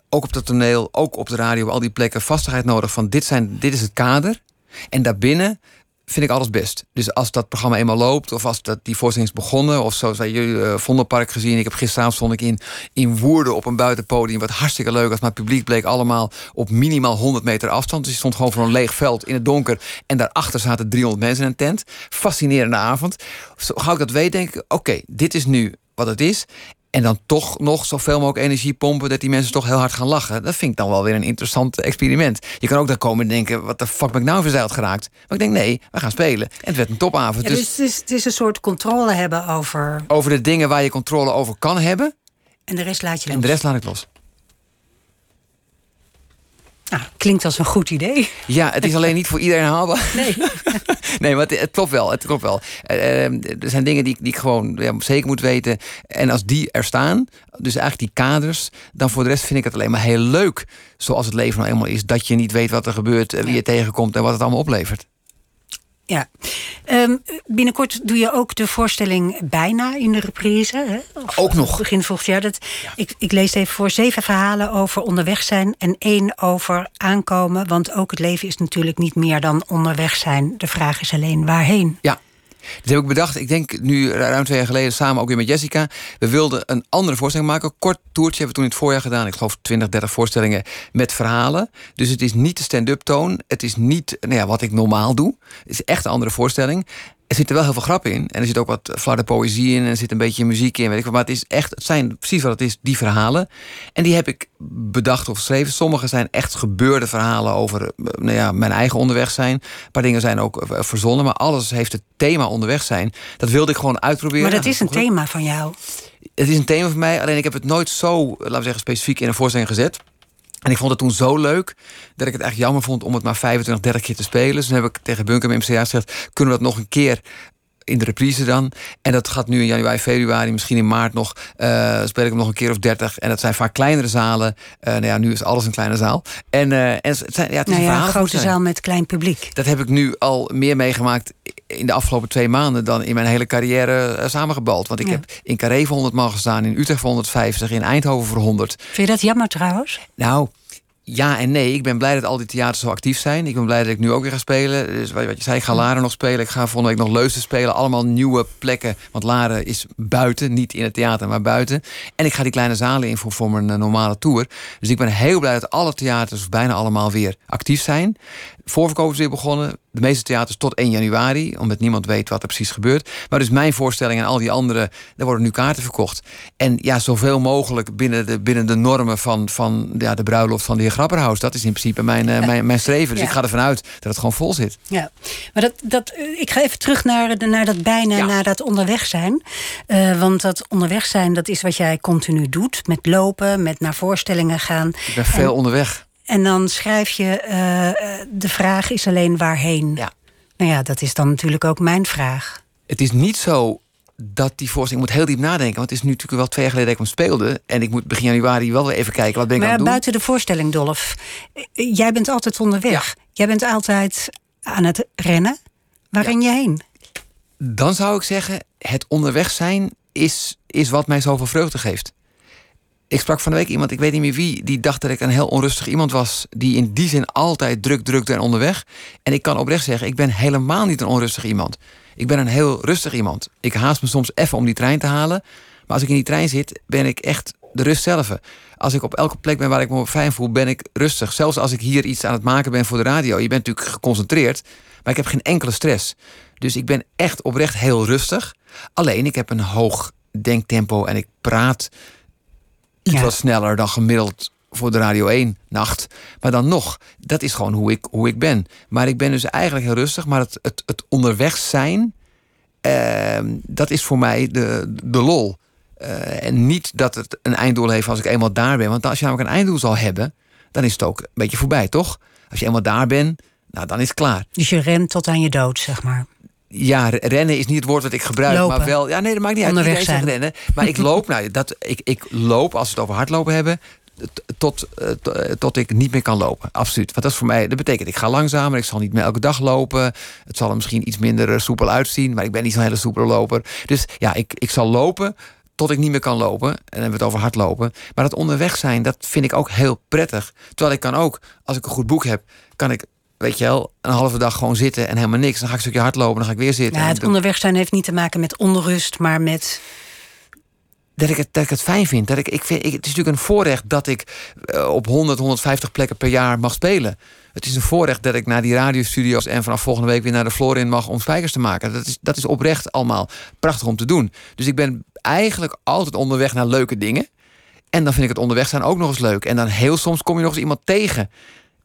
ook op het toneel, ook op de radio, op al die plekken vastigheid nodig van dit, zijn, dit is het kader. En daarbinnen vind ik alles best. Dus als dat programma eenmaal loopt, of als dat die voorstelling is begonnen, of zoals wij jullie uh, Vondelpark gezien. Ik heb gisteravond stond ik in, in Woerden op een buitenpodium, wat hartstikke leuk was. Maar het publiek bleek allemaal op minimaal 100 meter afstand. Dus je stond gewoon voor een leeg veld in het donker. En daarachter zaten 300 mensen in een tent. Fascinerende avond. Zo gauw ik dat weet, denk ik, oké, dit is nu wat het is. En dan toch nog zoveel mogelijk energie pompen dat die mensen toch heel hard gaan lachen. Dat vind ik dan wel weer een interessant experiment. Je kan ook dan komen en denken: wat de fuck ben ik nou verzeild geraakt? Maar ik denk: nee, we gaan spelen. En het werd een topavond. Ja, dus, dus het, is, het is een soort controle hebben over. Over de dingen waar je controle over kan hebben. En de rest laat je los. En de rest laat ik los. Nou, klinkt als een goed idee. Ja, het is alleen niet voor iedereen haalbaar. Nee. nee, maar het, het, klopt wel. Het klopt wel. Uh, er zijn dingen die, die ik gewoon ja, zeker moet weten. En als die er staan, dus eigenlijk die kaders, dan voor de rest vind ik het alleen maar heel leuk. Zoals het leven nou eenmaal is. Dat je niet weet wat er gebeurt, wie je tegenkomt en wat het allemaal oplevert. Ja. Um, binnenkort doe je ook de voorstelling bijna in de reprise. Hè? Of, ook nog. Begin volgend jaar. Dat, ja. ik, ik lees even voor zeven verhalen over onderweg zijn en één over aankomen. Want ook het leven is natuurlijk niet meer dan onderweg zijn. De vraag is alleen waarheen. Ja. Dat heb ik bedacht, ik denk nu ruim twee jaar geleden samen ook weer met Jessica. We wilden een andere voorstelling maken. Kort toertje hebben we toen in het voorjaar gedaan. Ik geloof 20, 30 voorstellingen met verhalen. Dus het is niet de stand-up toon. Het is niet nou ja, wat ik normaal doe. Het is echt een andere voorstelling. Er zit er wel heel veel grap in. En er zit ook wat flarde poëzie in. En er zit een beetje muziek in. Weet ik wat. Maar het is echt, het zijn precies wat het is, die verhalen. En die heb ik bedacht of geschreven. Sommige zijn echt gebeurde verhalen over eh, nou ja, mijn eigen onderweg zijn. Een paar dingen zijn ook eh, verzonnen. Maar alles heeft het thema onderweg zijn. Dat wilde ik gewoon uitproberen. Maar dat is een thema van jou. Het is een thema van mij. Alleen ik heb het nooit zo, laten we zeggen, specifiek in een voorstelling gezet. En ik vond het toen zo leuk dat ik het echt jammer vond om het maar 25, 30 keer te spelen. Dus toen heb ik tegen Bunker MCA gezegd: kunnen we dat nog een keer in de reprise dan. En dat gaat nu in januari, februari, misschien in maart nog. Uh, speel ik hem nog een keer of dertig. En dat zijn vaak kleinere zalen. Uh, nou ja, nu is alles een kleine zaal. En, uh, en het zijn, ja, het is nou ja, een een grote zaal met klein publiek. Dat heb ik nu al meer meegemaakt in de afgelopen twee maanden dan in mijn hele carrière samengebald. Want ik Ja. heb in Carré voor 100 man gestaan, in Utrecht voor 150, in Eindhoven voor 100. Vind je dat jammer trouwens? Nou, ja en nee. Ik ben blij dat al die theaters zo actief zijn. Ik ben blij dat ik nu ook weer ga spelen. Dus wat je zei, ik ga Laren nog spelen. Ik ga volgende week nog Leusden spelen. Allemaal nieuwe plekken. Want Laren is buiten. Niet in het theater, maar buiten. En ik ga die kleine zalen in voor, voor mijn eh, normale tour. Dus ik ben heel blij dat alle theaters, of bijna allemaal, weer actief zijn. Voorverkoop is weer begonnen. De meeste theaters tot 1 januari. Omdat niemand weet wat er precies gebeurt. Maar dus mijn voorstelling en al die andere, daar worden nu kaarten verkocht. En ja, zoveel mogelijk binnen de, binnen de normen van, van ja, de bruiloft van de heer Grapperhaus. Dat is in principe mijn, eh, mijn, mijn streven. Dus Ja. ik ga ervan uit dat het gewoon vol zit. Ja, maar dat, dat, eh, ik ga even terug naar, de- naar dat bijna, Ja. naar dat onderweg zijn. Eh, want dat onderweg zijn, dat is wat jij continu doet. Met lopen, met naar voorstellingen gaan. Ik ben veel onderweg. En dan schrijf je, eh, eh, de vraag is alleen waarheen. Ja. Nou ja, dat is dan natuurlijk ook mijn vraag. Het is niet zo dat die voorstelling... Ik moet heel diep nadenken. Want het is nu natuurlijk wel twee jaar geleden dat ik hem speelde. En ik moet begin januari wel weer even kijken. Wat ben ik Maar aan het doen? buiten de voorstelling, Dolf. eh, Jij bent altijd onderweg. Jij bent altijd aan het rennen. Waar ren je heen? Dan zou ik zeggen, het onderweg zijn is, is wat mij zoveel vreugde geeft. Ik sprak van de week iemand, ik weet niet meer wie, die dacht dat ik een heel onrustig iemand was. Die in die zin altijd druk, druk en onderweg. En ik kan oprecht zeggen, ik ben helemaal niet een onrustig iemand. Ik ben een heel rustig iemand. Ik haast me soms even om die trein te halen. Maar als ik in die trein zit, ben ik echt de rust zelf. Als ik op elke plek ben waar ik me fijn voel, ben ik rustig. Zelfs als ik hier iets aan het maken ben voor de radio. Je bent natuurlijk geconcentreerd, maar ik heb geen enkele stress. Dus ik ben echt oprecht heel rustig. Alleen, ik heb een hoog denktempo en ik praat iets Ja. wat sneller dan gemiddeld voor de Radio 1 nacht. Maar dan nog, dat is gewoon hoe ik, hoe ik ben. Maar ik ben dus eigenlijk heel rustig. Maar het, het, het onderweg zijn, ehm, dat is voor mij de, de lol. Eh, en niet dat het een einddoel heeft als ik eenmaal daar ben. Want als je namelijk een einddoel zal hebben, dan is het ook een beetje voorbij, toch? Als je eenmaal daar bent, nou, dan is het klaar. Dus je rent tot aan je dood, zeg maar. Ja, re- rennen is niet het woord wat ik gebruik, Lopen. maar wel. Ja, nee, dat maakt niet uit. Onderweg Iedereen zegt rennen. Maar ik loop, nou, dat, ik, ik loop, als we het over hardlopen hebben, tot, eh, eh, tot ik niet meer kan lopen. Absoluut. Want dat is voor mij, dat betekent, ik ga langzamer, ik zal niet meer elke dag lopen. Het zal er misschien iets minder eh, soepel uitzien, maar ik ben niet zo'n hele soepele loper. Dus ja, ik, ik zal lopen tot ik niet meer kan lopen. En dan hebben we het over hardlopen. Maar dat onderweg zijn, dat vind ik ook heel prettig. Terwijl ik kan ook, als ik een goed boek heb, kan ik, weet je wel, een halve dag gewoon zitten en helemaal niks. Dan ga ik een stukje hardlopen, dan ga ik weer zitten. Ja, het onderweg zijn heeft niet te maken met onrust, maar met. dat ik het, dat ik het fijn vind. Dat ik, ik vind ik, het is natuurlijk een voorrecht dat ik eh, op 100, 150 plekken per jaar mag spelen. Het is een voorrecht dat ik naar die radiostudio's en vanaf volgende week weer naar de Florin mag om spijkers te maken. Dat is, dat is oprecht allemaal prachtig om te doen. Dus ik ben eigenlijk altijd onderweg naar leuke dingen. En dan vind ik het onderweg zijn ook nog eens leuk. En dan heel soms kom je nog eens iemand tegen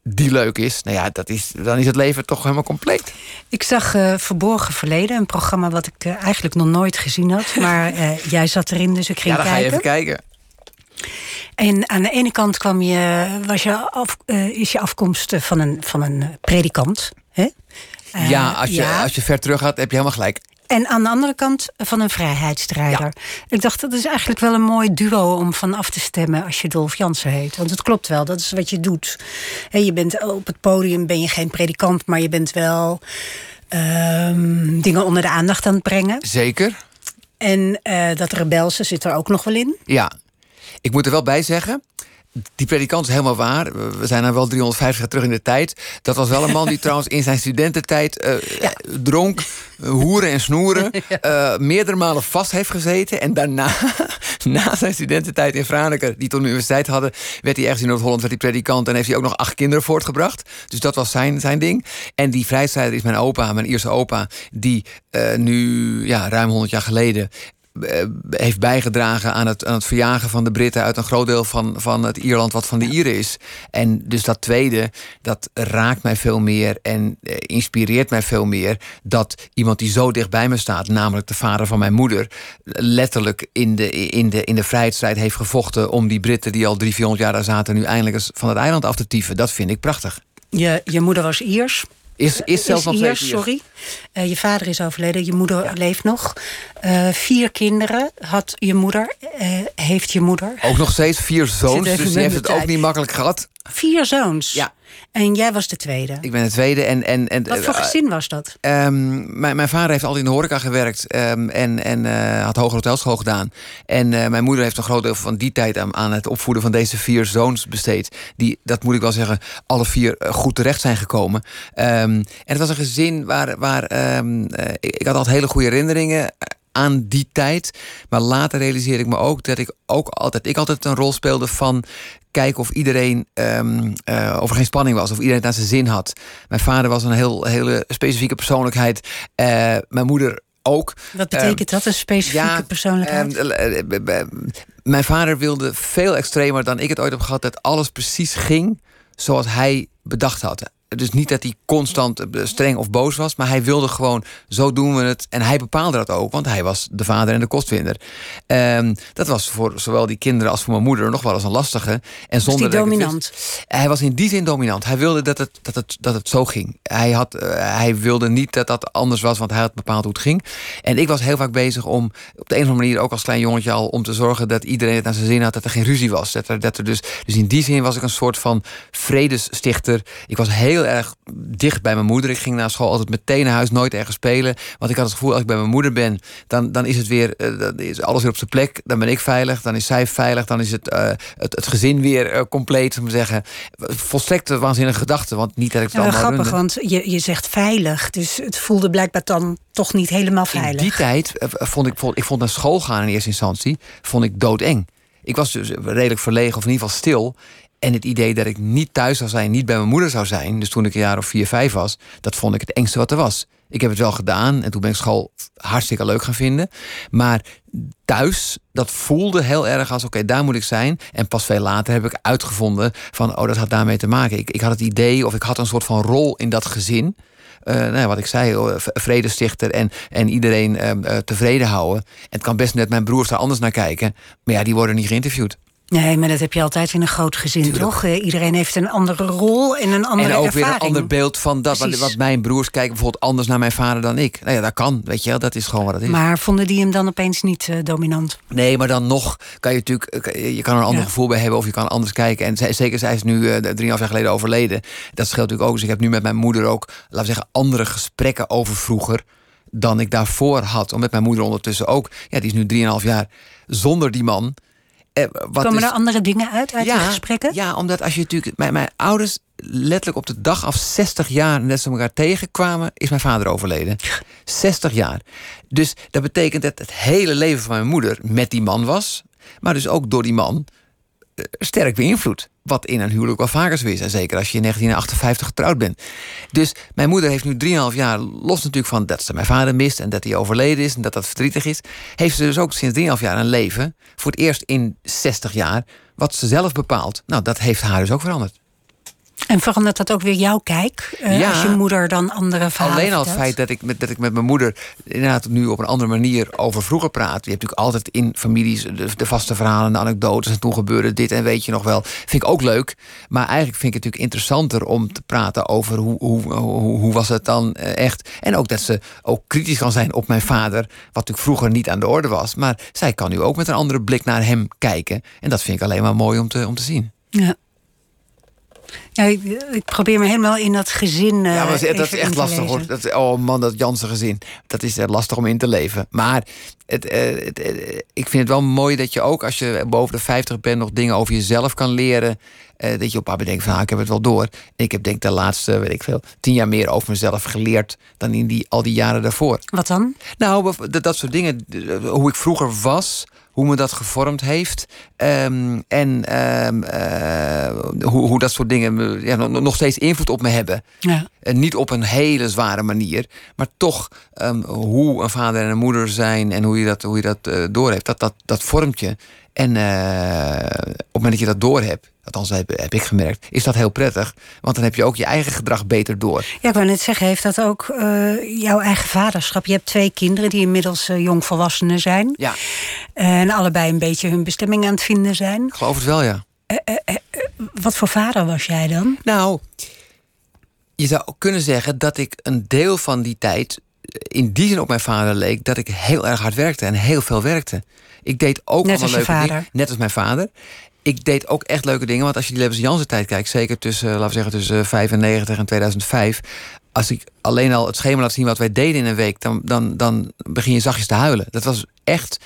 die leuk is. Nou ja, dat is, dan is het leven toch helemaal compleet. Ik zag eh, Verborgen Verleden, een programma wat ik eh, eigenlijk nog nooit gezien had. Maar eh, jij zat erin, dus ik ging Ja, dan ga je kijken. even kijken. En aan de ene kant kwam je, was je af, is je afkomst van een, van een predikant. Hè? Ja, als je, ja. als je ver terug gaat, heb je helemaal gelijk. En aan de andere kant van een vrijheidsstrijder. Ik dacht, dat is eigenlijk wel een mooi duo om van af te stemmen als je Dolf Jansen heet. Want het klopt wel, dat is wat je doet. Je bent op het podium, ben je geen predikant, maar je bent wel ehm, dingen onder de aandacht aan het brengen. Zeker. En eh, dat rebelse zit er ook nog wel in. Ja, ik moet er wel bij zeggen. Die predikant is helemaal waar. We zijn dan wel 350 jaar terug in de tijd. Dat was wel een man die trouwens in zijn studententijd uh, dronk, hoeren en snoeren. Uh, meerdere malen vast heeft gezeten. En daarna, na zijn studententijd in Franeker, die toen de universiteit hadden, werd hij ergens in Noord-Holland werd hij predikant en heeft hij ook nog acht kinderen voortgebracht. Dus dat was zijn, zijn ding. En die vrijstrijder is mijn opa, mijn eerste opa, die uh, nu ja, ruim 100 jaar geleden eh, heeft bijgedragen aan het, aan het verjagen van de Britten uit een groot deel van, van het Ierland wat van de Ieren is. En dus dat tweede, dat raakt mij veel meer en eh, inspireert mij veel meer dat iemand die zo dicht bij me staat, namelijk de vader van mijn moeder, letterlijk in de, in de, in de vrijheidsstrijd heeft gevochten om die Britten die al drie, vierhonderd jaar daar zaten, nu eindelijk eens van het eiland af te tieven. Dat vind ik prachtig. Je, je moeder was Iers. Is, is zelfs nog Iers, sorry. Uh, je vader is overleden, je moeder leeft nog. Uh, vier kinderen had je moeder, uh, heeft je moeder. Ook nog steeds vier zoons, dus die heeft het ook niet makkelijk gehad. Vier zoons? Ja. En jij was de tweede? Ik ben de tweede. En, en, en, Wat voor gezin was dat? Um, mijn, mijn vader heeft altijd in de horeca gewerkt um, en, en uh, had hoger hotelschool gedaan. En uh, mijn moeder heeft een groot deel van die tijd aan, aan, het opvoeden van deze vier zoons besteed. Die, dat moet ik wel zeggen, alle vier goed terecht zijn gekomen. Um, en het was een gezin waar, waar ik, ik had altijd hele goede herinneringen aan die tijd. Maar later realiseerde ik me ook dat ik ook altijd, ik altijd een rol speelde van kijken of iedereen um, uh, of er geen spanning was, of iedereen het naar zijn zin had. Mijn vader was een heel, hele specifieke persoonlijkheid. Uh, mijn moeder ook. Wat betekent um, dat, een specifieke ja, persoonlijkheid? Um, mijn vader wilde veel extremer dan ik het ooit heb gehad, dat alles precies ging zoals hij bedacht had dus niet dat hij constant eh, streng of boos was, maar hij wilde gewoon, zo doen we het. En hij bepaalde dat ook, want hij was de vader en de kostvinder. Um, dat was voor zowel die kinderen als voor mijn moeder nog wel eens een lastige. En zonder was dominant? hij was in die zin dominant. Hij wilde dat het, dat het, dat het zo ging. Hij, had, uh, hij wilde niet dat dat anders was, want hij had bepaald hoe het ging. En ik was heel vaak bezig om, op de een of andere manier, ook als klein jongetje al, om te zorgen dat iedereen het naar zijn zin had, dat er geen ruzie was. Dat er, dat er dus, dus in die zin was ik een soort van vredesstichter. Ik was heel heel erg dicht bij mijn moeder. Ik ging naar school altijd meteen naar huis, nooit ergens spelen. Want ik had het gevoel, als ik bij mijn moeder ben, dan, dan is het weer, uh, dan is alles weer op zijn plek. Dan ben ik veilig, dan is zij veilig, dan is het, uh, het, het, gezin weer uh, compleet, om te zeggen. Volstrekt waanzinnige gedachte, want niet dat ik het ja, allemaal grappig, runde. want je, je zegt veilig, dus het voelde blijkbaar dan toch niet helemaal veilig. In die tijd vond ik, vond, ik vond naar school gaan in eerste instantie, vond ik doodeng. Ik was dus redelijk verlegen, of in ieder geval stil. En het idee dat ik niet thuis zou zijn, niet bij mijn moeder zou zijn, dus toen ik een jaar of vier, vijf was, dat vond ik het engste wat er was. Ik heb het wel gedaan en toen ben ik school hartstikke leuk gaan vinden. Maar thuis, dat voelde heel erg als: oké, daar moet ik zijn. En pas veel later heb ik uitgevonden van: oh, dat had daarmee te maken. Ik, ik had het idee of ik had een soort van rol in dat gezin. Uh, nou, wat ik zei, vredestichter en, en iedereen uh, tevreden houden. En het kan best net mijn broers daar anders naar kijken. Maar ja, die worden niet geïnterviewd. Nee, maar dat heb je altijd in een groot gezin, Tuurlijk. toch? Iedereen heeft een andere rol en een andere En ook ervaring. weer een ander beeld van dat. Precies. Wat mijn broers kijken bijvoorbeeld anders naar mijn vader dan ik. Nou ja, dat kan, weet je wel. Dat is gewoon wat het is. Maar vonden die hem dan opeens niet uh, dominant? Nee, maar dan nog kan je natuurlijk... Je kan er een ander ja. gevoel bij hebben of je kan anders kijken. En zeker, zij is nu uh, drieënhalf jaar geleden overleden. Dat scheelt natuurlijk ook. Dus ik heb nu met mijn moeder ook, laten we zeggen, andere gesprekken over vroeger dan ik daarvoor had. Om met mijn moeder ondertussen ook. Ja, die is nu 3,5 jaar zonder die man. Eh, wat Komen is, er andere dingen uit uit ja, die gesprekken? Ja, omdat als je natuurlijk... Mijn, mijn ouders letterlijk op de dag af 60 jaar net zo elkaar tegenkwamen... is mijn vader overleden. 60 jaar. Dus dat betekent dat het hele leven van mijn moeder met die man was... maar dus ook door die man sterk beïnvloed. Wat in een huwelijk wel vaker zo is. En zeker als je in 1958 getrouwd bent. Dus mijn moeder heeft nu 3,5 jaar, los natuurlijk van dat ze mijn vader mist en dat hij overleden is en dat dat verdrietig is, heeft ze dus ook sinds 3,5 jaar een leven, voor het eerst in 60 jaar, wat ze zelf bepaalt. Nou, dat heeft haar dus ook veranderd. En verandert dat ook weer jouw kijk? Uh, ja, als je moeder dan andere verhalen Alleen al het feit dat ik, met, dat ik met mijn moeder inderdaad nu op een andere manier over vroeger praat. Je hebt natuurlijk altijd in families de, de vaste verhalen, de anekdotes. En toen gebeurde dit en weet je nog wel. Vind ik ook leuk. Maar eigenlijk vind ik het natuurlijk interessanter om te praten over hoe, hoe, hoe, hoe was het dan echt. En ook dat ze ook kritisch kan zijn op mijn vader. Wat natuurlijk vroeger niet aan de orde was. Maar zij kan nu ook met een andere blik naar hem kijken. En dat vind ik alleen maar mooi om te, om te zien. Ja. Ja, ik, ik probeer me helemaal in dat gezin. eh, Ja, maar dat is- echt lastig lezen. hoor. Dat, oh man, dat Jansen gezin. Dat is eh, lastig om in te leven. Maar het, eh, het, eh, ik vind het wel mooi dat je ook als je boven de 50 bent... nog dingen over jezelf kan leren. Eh, dat je op een paar denkt van, ah, ik heb het wel door. En ik heb denk de laatste, weet ik veel, tien jaar meer over mezelf geleerd... dan in die, al die jaren daarvoor. Wat dan? Nou, dat, dat soort dingen. Hoe ik vroeger was, hoe me dat gevormd heeft. ehm, en ehm, eh, hoe, hoe dat soort dingen ja, nog nog steeds invloed op me hebben. Ja. En niet op een hele zware manier, maar toch ehm, hoe een vader en een moeder zijn en hoe je dat, hoe je dat eh, doorheeft, dat, dat, dat vormt je. En eh, op het moment dat je dat doorhebt, althans heb, heb ik gemerkt, is dat heel prettig. Want dan heb je ook je eigen gedrag beter door. Ja, ik wou net zeggen, heeft dat ook eh, jouw eigen vaderschap? Je hebt twee kinderen die inmiddels eh, jongvolwassenen zijn. Ja, En allebei een beetje hun bestemming aan het vinden zijn. ik geloof het wel, ja. Wat voor vader was jij dan? Nou, je zou kunnen zeggen dat ik een deel van die tijd in die zin op mijn vader leek dat ik heel erg hard werkte en heel veel werkte. Ik deed ook Net allemaal als je leuke vader. dingen, net als mijn vader. Ik deed ook echt leuke dingen, want als je die Lebens Jansen tijd kijkt, zeker tussen, laten we zeggen, tussen 95 en 2005, als ik alleen al het schema laat zien wat wij deden in een week, dan, dan, dan begin je zachtjes te huilen. Dat was echt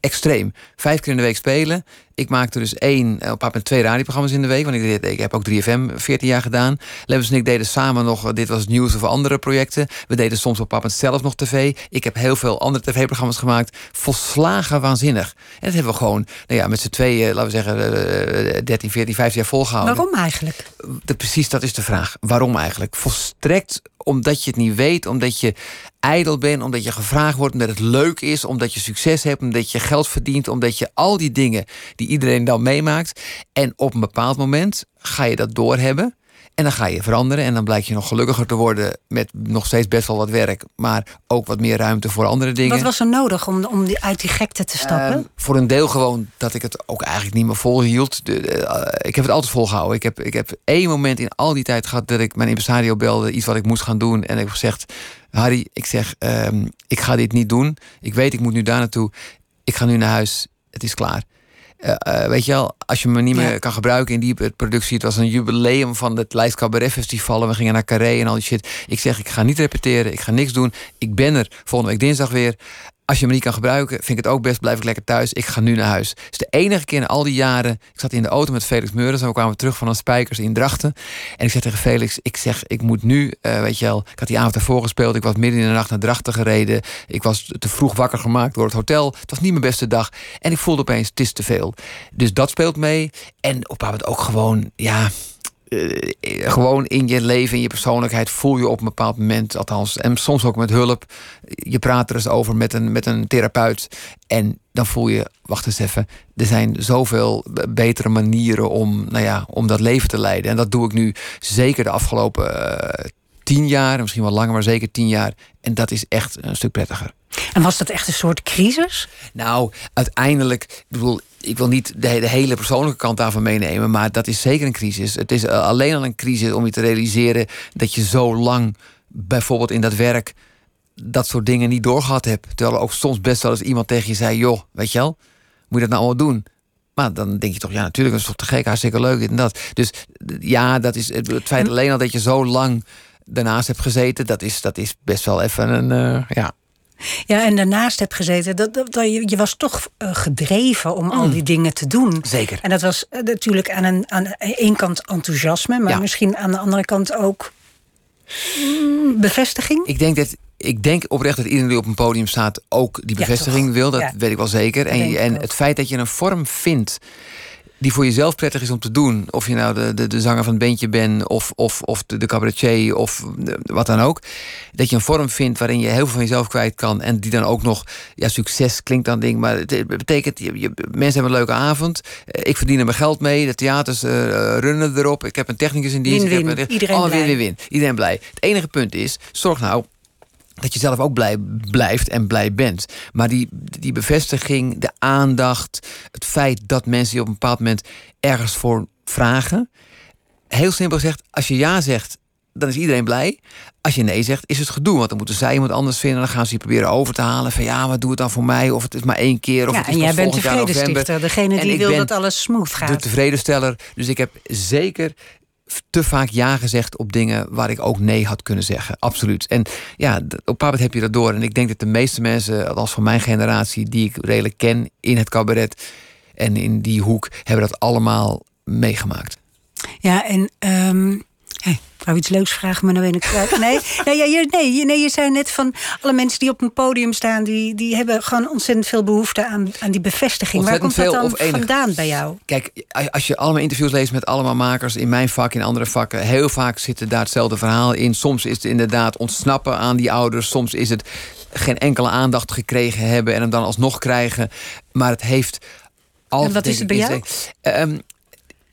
extreem. Vijf keer in de week spelen. Ik maakte dus één, eh, op een twee radioprogramma's in de week. Want ik, deed, ik heb ook 3FM 14 jaar gedaan. Lemmens en ik deden samen nog, eh, dit was nieuws of andere projecten. We deden soms op moment zelf nog tv. Ik heb heel veel andere tv-programma's gemaakt. Volslagen waanzinnig. En dat hebben we gewoon, nou ja, met z'n tweeën, laten we zeggen, eh, 13, 14, 15 jaar volgehouden. Waarom eigenlijk? De, precies, dat is de vraag. Waarom eigenlijk? Volstrekt omdat je het niet weet, omdat je ijdel bent, omdat je gevraagd wordt, omdat het leuk is, omdat je succes hebt, omdat je geld verdient, omdat je al die dingen die iedereen dan meemaakt. En op een bepaald moment ga je dat doorhebben. En dan ga je veranderen en dan blijkt je nog gelukkiger te worden met nog steeds best wel wat werk, maar ook wat meer ruimte voor andere dingen. Wat was er nodig om, om die, uit die gekte te stappen? Ehm, voor een deel gewoon dat ik het ook eigenlijk niet meer volhield. De, de, eh, ik heb het altijd volgehouden. Ik heb, ik heb één moment in al die tijd gehad dat ik mijn impresario belde, iets wat ik moest gaan doen. En ik heb gezegd: Harry, ik zeg, ehm, ik ga dit niet doen. Ik weet, ik moet nu daar naartoe. Ik ga nu naar huis. Het is klaar. Eh, eh, weet je wel, als je me niet meer Ja. kan gebruiken in die productie. Het was een jubileum van het Lijst Cabaret Festival. En we gingen naar Carré en al die shit. Ik zeg, ik ga niet repeteren. Ik ga niks doen. Ik ben er volgende week dinsdag weer. Als je me niet kan gebruiken, vind ik het ook best. Blijf ik lekker thuis. Ik ga nu naar huis. Het is de enige keer in al die jaren. Ik zat in de auto met Felix Meurders. En we kwamen terug van een spijkers in Drachten. En ik zeg tegen Felix, ik zeg, ik moet nu, eh, weet je wel. Ik had die avond daarvoor gespeeld. Ik was midden in de nacht naar Drachten gereden. Ik was te vroeg wakker gemaakt door het hotel. Het was niet mijn beste dag. En ik voelde opeens, het is te veel. Dus dat speelt mee. En op een moment ook gewoon, ja... eh, gewoon in je leven, in je persoonlijkheid voel je op een bepaald moment, althans, en soms ook met hulp. Je praat er eens over met een, met een therapeut. En dan voel je, wacht eens even, er zijn zoveel betere manieren om, nou ja, om dat leven te leiden. En dat doe ik nu zeker de afgelopen eh, tien jaar, misschien wel langer, maar zeker tien jaar. En dat is echt een stuk prettiger. En was dat echt een soort crisis? Nou, uiteindelijk, ik bedoel, ik wil niet de, de hele persoonlijke kant daarvan meenemen, maar dat is zeker een crisis. Het is eh, alleen al een crisis om je te realiseren dat je zo lang, bijvoorbeeld in dat werk, dat soort dingen niet doorgehad hebt. Terwijl er ook soms best wel eens iemand tegen je zei: joh, weet je wel, moet je dat nou allemaal doen? Maar dan denk je toch, ja, natuurlijk, dat is toch te gek, hartstikke leuk, dit en dat. Dus ja, dat is het, het feit alleen al dat je zo lang daarnaast hebt gezeten, dat is, dat is best wel even een, eh, ja, Ja, en daarnaast hebt gezeten. Dat, dat, dat je, je was toch eh, gedreven om al die dingen te doen. zeker. En dat was eh, natuurlijk aan een aan één kant enthousiasme, maar Ja. misschien aan de andere kant ook mm, bevestiging. Ik denk dat. Ik denk oprecht dat iedereen die op een podium staat ook die bevestiging wil. Dat Ja. weet ik wel zeker. En, en het feit dat je een vorm vindt die voor jezelf prettig is om te doen. Of je nou de, de, de zanger van het bandje bent, of, of, of de, de cabaretier, of de- wat dan ook. Dat je een vorm vindt waarin je heel veel van jezelf kwijt kan. En die dan ook nog, ja, succes klinkt dan ding. Maar het, betekent, je, je- mensen hebben een leuke avond. Eh, Ik verdien er mijn geld mee. De theaters eh, runnen erop. Ik heb een technicus in dienst. Ik heb Win-win. een- Iedereen allemaal blij. win-win-win. Iedereen blij. Het enige punt is, zorg nou dat je zelf ook blij blijft en blij bent. Maar die, die bevestiging, de aandacht, het feit dat mensen je op een bepaald moment ergens voor vragen. Heel simpel gezegd, als je ja zegt, dan is iedereen blij. Als je nee zegt, is het gedoe. Want dan moeten zij iemand anders vinden. Dan gaan ze je proberen over te halen. Van ja, maar doe het dan voor mij. Of het is maar één keer. Of Ja, het is en jij bent de vredestichter, degene En die wil dat alles smooth de gaat. tevredensteller. Dus ik heb zeker te vaak ja gezegd op dingen waar ik ook nee had kunnen zeggen. Absoluut. En ja, op een heb je dat door. En ik denk dat de meeste mensen, als van mijn generatie, die ik redelijk ken in het cabaret en in die hoek, hebben dat allemaal meegemaakt. Ja, en um, wou iets leuks vragen, maar nou ben ik kwijt. Nee, nee, je, nee, nee, je zei net van alle mensen die op een podium staan, die, die hebben gewoon ontzettend veel behoefte aan, aan die bevestiging. Waar komt dat dan vandaan bij jou? Kijk, als je allemaal interviews leest met allemaal makers in mijn vak, in andere vakken, heel vaak zit daar hetzelfde verhaal in. Soms is het inderdaad ontsnappen aan die ouders, soms is het geen enkele aandacht gekregen hebben en hem dan alsnog krijgen. Maar het heeft altijd. En wat is het bij jou? Um,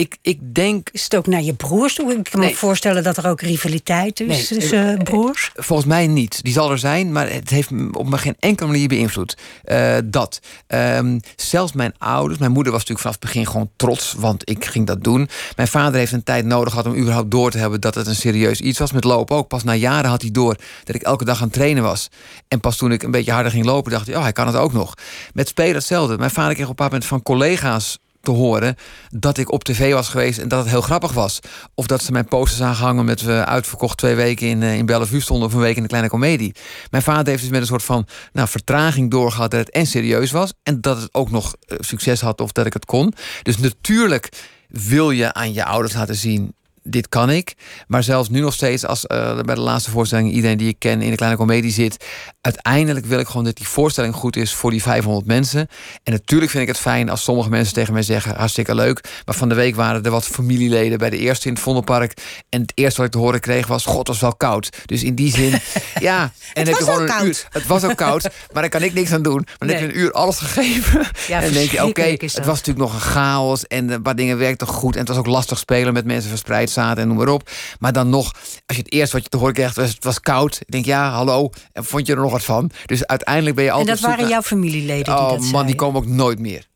ik, ik denk. Is het ook naar je broers toe? Ik kan me voorstellen dat er ook rivaliteit is tussen uh, broers. Volgens mij niet. Die zal er zijn, maar het heeft op me geen enkele manier beïnvloed. Uh, dat. Um, zelfs mijn ouders, mijn moeder was natuurlijk vanaf het begin gewoon trots, want ik ging dat doen. Mijn vader heeft een tijd nodig gehad om überhaupt door te hebben dat het een serieus iets was. Met lopen ook. Pas na jaren had hij door dat ik elke dag aan het trainen was. En pas toen ik een beetje harder ging lopen, dacht hij, oh, hij kan het ook nog. Met spelen hetzelfde. Mijn vader kreeg op een bepaald moment van collega's te horen dat ik op tv was geweest en dat het heel grappig was. Of dat ze mijn posters aangehangen met we uitverkocht twee weken in, uh, in Bellevue stonden of een week in de kleine komedie. Mijn vader heeft dus met een soort van nou, vertraging doorgehad dat het en serieus was en dat het ook nog uh, succes had of dat ik het kon. Dus natuurlijk wil je aan je ouders laten zien dit kan ik. Maar zelfs nu nog steeds, als uh, bij de laatste voorstelling iedereen die ik ken in de kleine komedie zit, uiteindelijk wil ik gewoon dat die voorstelling goed is voor die 500 mensen. En natuurlijk vind ik het fijn als sommige mensen tegen mij zeggen: hartstikke leuk. Maar van de week waren er wat familieleden bij de eerste in het Vondelpark. En het eerste wat ik te horen kreeg was: God, het was wel koud. Dus in die zin, ja. En het was ook koud. Uur, het was ook koud, maar daar kan ik niks aan doen. Maar dan heb je een uur alles gegeven. Ja, en dan denk je: oké, het was natuurlijk nog een chaos. En een paar dingen werkten goed. En het was ook lastig spelen met mensen verspreid zaten en noem maar op. Maar dan nog, als je het eerst wat je te horen krijgt, was het was koud. Ik denk, ja, hallo. En vond je er nog wat van? Dus uiteindelijk ben je altijd. En dat waren jouw familieleden? Die oh man, die komen ook nooit meer.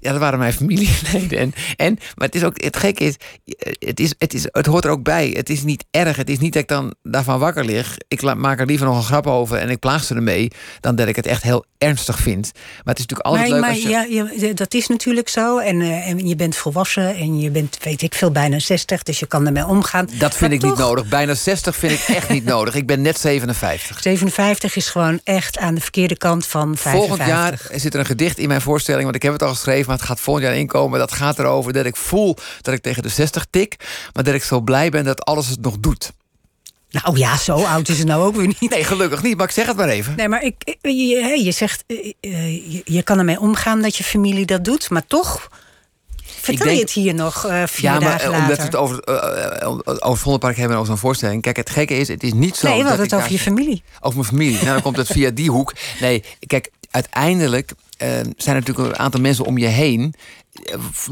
Ja, dat waren mijn familieleden. En, en, maar het is ook, het gekke is het, is, het is, het hoort er ook bij. Het is niet erg. Het is niet dat ik dan daarvan wakker lig. Ik maak er liever nog een grap over en ik plaag ze ermee, dan dat ik het echt heel ernstig vind. Maar het is natuurlijk altijd leuk maar, als je... Ja, ja, dat is natuurlijk zo. En, uh, en je bent volwassen en je bent, weet ik veel, bijna 60, dus je kan ermee omgaan. Dat vind ik niet nodig. Bijna 60 vind ik echt niet nodig. Ik ben net 57. 57 is gewoon echt aan de verkeerde kant van 55. Volgend jaar zit er een gedicht in mijn voorstelling, want ik heb het al geschreven maar het gaat volgend jaar inkomen. Dat gaat erover dat ik voel dat ik tegen de 60 tik. Maar dat ik zo blij ben dat alles het nog doet. Nou ja, zo oud is het nou ook weer niet. Nee, gelukkig niet, maar ik zeg het maar even. Nee, maar ik, je, je zegt, eh, eh, je, je kan ermee omgaan dat je familie dat doet, maar toch Vertel denk, je het hier nog uh, vier ja, maar, dagen omdat we het over, uh, over Vondelpark hebben over zo'n voorstelling. Kijk, het gekke is, het is niet zo. Nee, we hadden het over je familie. Over mijn familie. nou, dan komt het via die hoek. Nee, kijk, uiteindelijk zijn er natuurlijk een aantal mensen om je heen.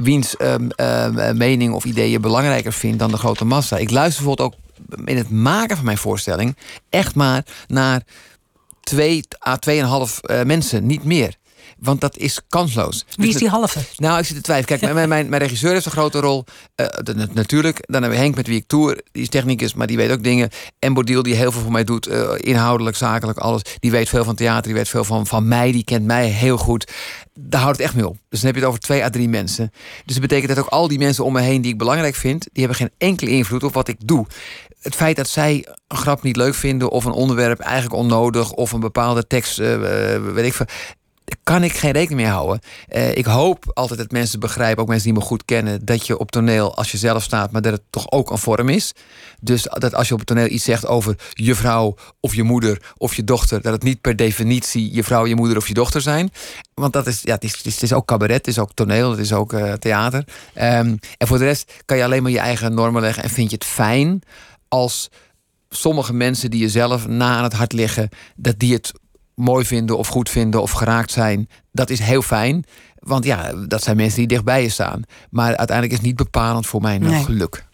wiens ehm, ehm, mening of ideeën belangrijker vindt dan de grote massa. Ik luister bijvoorbeeld ook in het maken van mijn voorstelling echt maar naar twee à tweeënhalf uh, mensen, niet meer. Want dat is kansloos. Wie is die halve? Nou, ik zit te twijfelen. Kijk, mijn, mijn, mijn regisseur heeft een grote rol. Uh, natuurlijk. Dan hebben we Henk met wie ik tour. Die is technicus, maar die weet ook dingen. En Bodil, die heel veel voor mij doet. Uh, inhoudelijk, zakelijk, alles. Die weet veel van theater. Die weet veel van, van mij. Die kent mij heel goed. Daar houdt het echt mee op. Dus dan heb je het over twee à drie mensen. Dus dat betekent dat ook al die mensen om me heen die ik belangrijk vind... die hebben geen enkele invloed op wat ik doe het feit dat zij een grap niet leuk vinden of een onderwerp eigenlijk onnodig of een bepaalde tekst, uh, weet ik veel, kan ik geen rekening mee houden. Uh, ik hoop altijd dat mensen begrijpen, ook mensen die me goed kennen, dat je op toneel, als je zelf staat, maar dat het toch ook een vorm is. Dus dat als je op het toneel iets zegt over je vrouw of je moeder of je dochter, dat het niet per definitie je vrouw, je moeder of je dochter zijn. Want dat is, ja, het is, het is ook cabaret, het is ook toneel, het is ook uh, theater. Um, en voor de rest kan je alleen maar je eigen normen leggen en vind je het fijn als sommige mensen die je zelf na aan het hart liggen, dat die het mooi vinden of goed vinden of geraakt zijn, dat is heel fijn. Want ja, dat zijn mensen die dichtbij je staan. Maar uiteindelijk is het niet bepalend voor mijn geluk.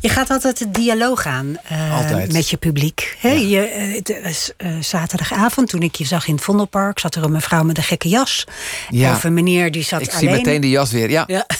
Je gaat altijd de dialoog aan uh, Altijd. met je publiek. Hè? Ja. Je, eh, eh, zaterdagavond, toen ik je zag in het Vondelpark... zat er een mevrouw met een gekke jas. Ja. Of een meneer die zat Ik alleen. zie meteen de jas weer. Ja. Ja.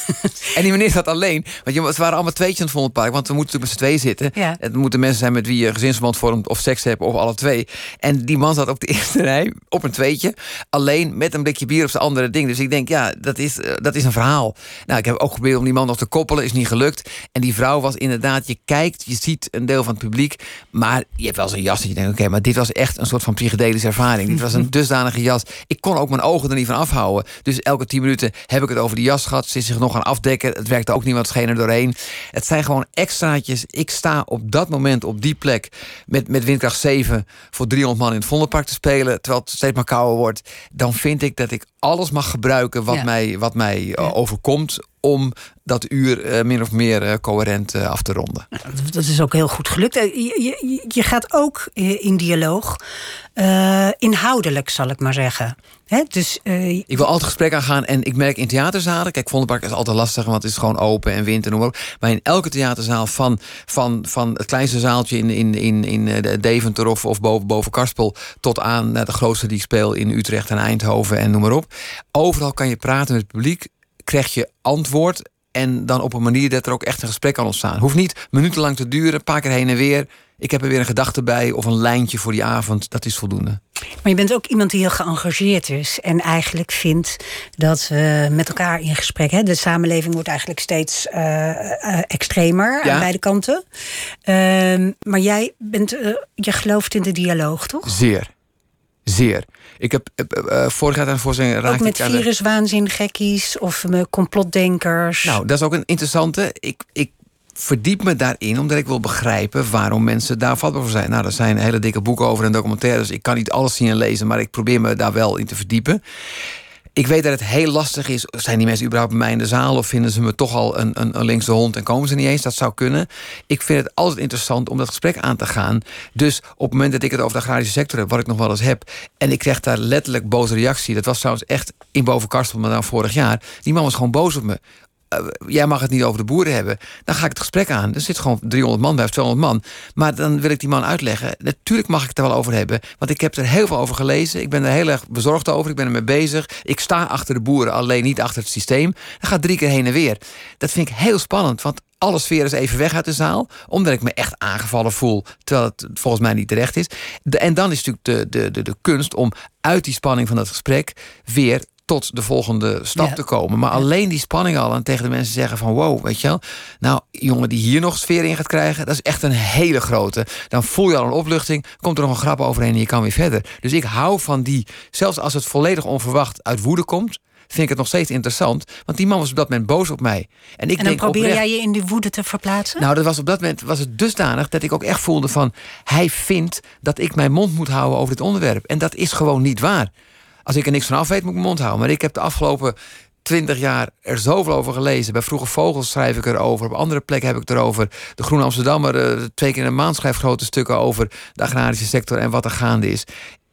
En die meneer zat alleen. Want het waren allemaal tweetjes in het Vondelpark. Want we moeten natuurlijk met z'n tweeën zitten. Ja. Het moeten mensen zijn met wie je gezinsverband vormt... of seks hebt, of alle twee. En die man zat op de eerste rij, op een tweetje... alleen met een blikje bier op zijn andere ding. Dus ik denk, ja, dat is, eh, dat is een verhaal. Nou, ik heb ook geprobeerd om die man nog te koppelen. Is niet gelukt. En die vrouw was inderdaad... je kijkt, je ziet een deel van het publiek... maar je hebt wel een jas dat je denkt... oké, maar dit was echt een soort van psychedelische ervaring. Dit was een dusdanige jas. Ik kon ook mijn ogen er niet van afhouden. Dus elke tien minuten heb ik het over die jas gehad. Ze is zich nog gaan afdekken. Het werkte ook het scheen er doorheen. Het zijn gewoon extraatjes. Ik sta op dat moment op die plek... met, met windkracht 7 voor 300 man in het Vondelpark te spelen... terwijl het steeds maar kouder wordt. Dan vind ik dat ik alles mag gebruiken wat Ja. mij, wat mij eh, overkomt... om dat uur eh, min of meer eh, coherent eh, af te ronden. Dat is ook heel goed gelukt. Je, je, je gaat ook in dialoog. inhoudelijk, zal ik maar zeggen. Dus Ik wil altijd gesprek aangaan en ik merk in theaterzalen... Kijk, Vondelpark is altijd lastig, want het is gewoon open en wind en noem maar op. Maar in elke theaterzaal, van, van, van het kleinste zaaltje in, in, in, in de Deventer of, of boven, boven Karspel... tot aan de grootste die ik speel in Utrecht en Eindhoven en noem maar op. Overal kan je praten met het publiek, krijg je antwoord... en dan op een manier dat er ook echt een gesprek kan ontstaan. Hoeft niet minutenlang te duren, een paar keer heen en weer... Ik heb er weer een gedachte bij of een lijntje voor die avond. Dat is voldoende. Maar je bent ook iemand die heel geëngageerd is. En eigenlijk vindt dat we met elkaar in gesprek... Hè, de samenleving wordt eigenlijk steeds eh, eh, extremer Ja. aan beide kanten. Ehm, maar jij bent, eh, je gelooft in de dialoog, toch? Zeer. Zeer. Ik heb eh, vorig jaar aan de voorstelling Ook raakte met ik viruswaanzin gekkies of eh, complotdenkers. Nou, dat is ook een interessante. Ik, ik verdiep me daarin omdat ik wil begrijpen waarom mensen daar vatbaar voor zijn. Nou, er zijn hele dikke boeken over en documentaires. Ik kan niet alles zien en lezen, maar ik probeer me daar wel in te verdiepen. Ik weet dat het heel lastig is. Zijn die mensen überhaupt bij mij in de zaal? Of vinden ze me toch al een, een, een linkse hond en komen ze niet eens? Dat zou kunnen. Ik vind het altijd interessant om dat gesprek aan te gaan. Dus op het moment dat ik het over de agrarische sector heb, wat ik nog wel eens heb, en ik krijg daar letterlijk boze reactie. Dat was trouwens echt in Bovenkarstel, maar dan vorig jaar. Die man was gewoon boos op me. Eh, jij mag het niet over de boeren hebben. Dan ga ik het gesprek aan. Er zit gewoon 300 man bij, of 200 man. Maar dan wil ik die man uitleggen. Natuurlijk mag ik het er wel over hebben. Want ik heb er heel veel over gelezen. Ik ben er heel erg bezorgd over. Ik ben ermee bezig. Ik sta achter de boeren, alleen niet achter het systeem. Dat gaat drie keer heen en weer. Dat vind ik heel spannend. Want alle sfeer is even weg uit de zaal. Omdat ik me echt aangevallen voel. Terwijl het volgens mij niet terecht is. En dan is natuurlijk de, de, de, de kunst om uit die spanning van dat gesprek weer tot de volgende stap Ja. te komen. Maar alleen die spanning al en tegen de mensen zeggen van wow, weet je wel. Nou, jongen die hier nog sfeer in gaat krijgen, dat is echt een hele grote. Dan voel je al een opluchting, komt er nog een grap overheen en je kan weer verder. Dus ik hou van die, zelfs als het volledig onverwacht uit woede komt, vind ik het nog steeds interessant. Want die man was op dat moment boos op mij. En ik en dan denk probeer oprecht, jij je in die woede te verplaatsen? nou, dat was op dat moment was het dusdanig dat ik ook echt voelde van... hij vindt dat ik mijn mond moet houden over dit onderwerp. En dat is gewoon niet waar. Als ik er niks van af weet, moet ik mijn mond houden. Maar ik heb de afgelopen twintig jaar er zoveel over gelezen. Bij Vroege Vogels schrijf ik erover. Op andere plekken heb ik het erover. De Groene Amsterdammer, eh, twee keer in de maand schrijft grote stukken over... de agrarische sector en wat er gaande is.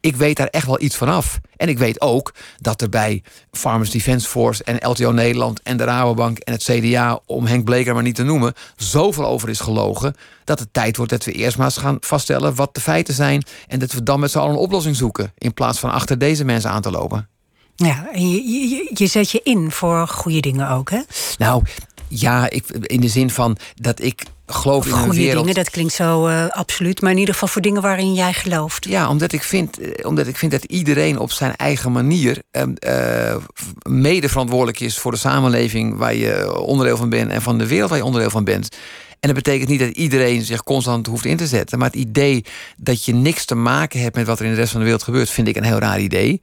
Ik weet daar echt wel iets van af. En ik weet ook dat er bij Farmers Defence Force en LTO Nederland en de Rabobank en het CDA, om Henk Bleker maar niet te noemen, zoveel over is gelogen. Dat het tijd wordt dat we eerst maar eens gaan vaststellen wat de feiten zijn. En dat we dan met z'n allen een oplossing zoeken. In plaats van achter deze mensen aan te lopen. Ja, en je, je, je zet je in voor goede dingen ook, hè? Nou ja, ik, in de zin van dat ik geloof Of in een goede wereld. dingen, dat klinkt zo eh, absoluut. Maar in ieder geval voor dingen waarin jij gelooft. Ja, omdat ik vind, eh, omdat ik vind dat iedereen op zijn eigen manier ehm, eh, mede verantwoordelijk is voor de samenleving waar je onderdeel van bent en van de wereld waar je onderdeel van bent. En dat betekent niet dat iedereen zich constant hoeft in te zetten. Maar het idee dat je niks te maken hebt met wat er in de rest van de wereld gebeurt, vind ik een heel raar idee.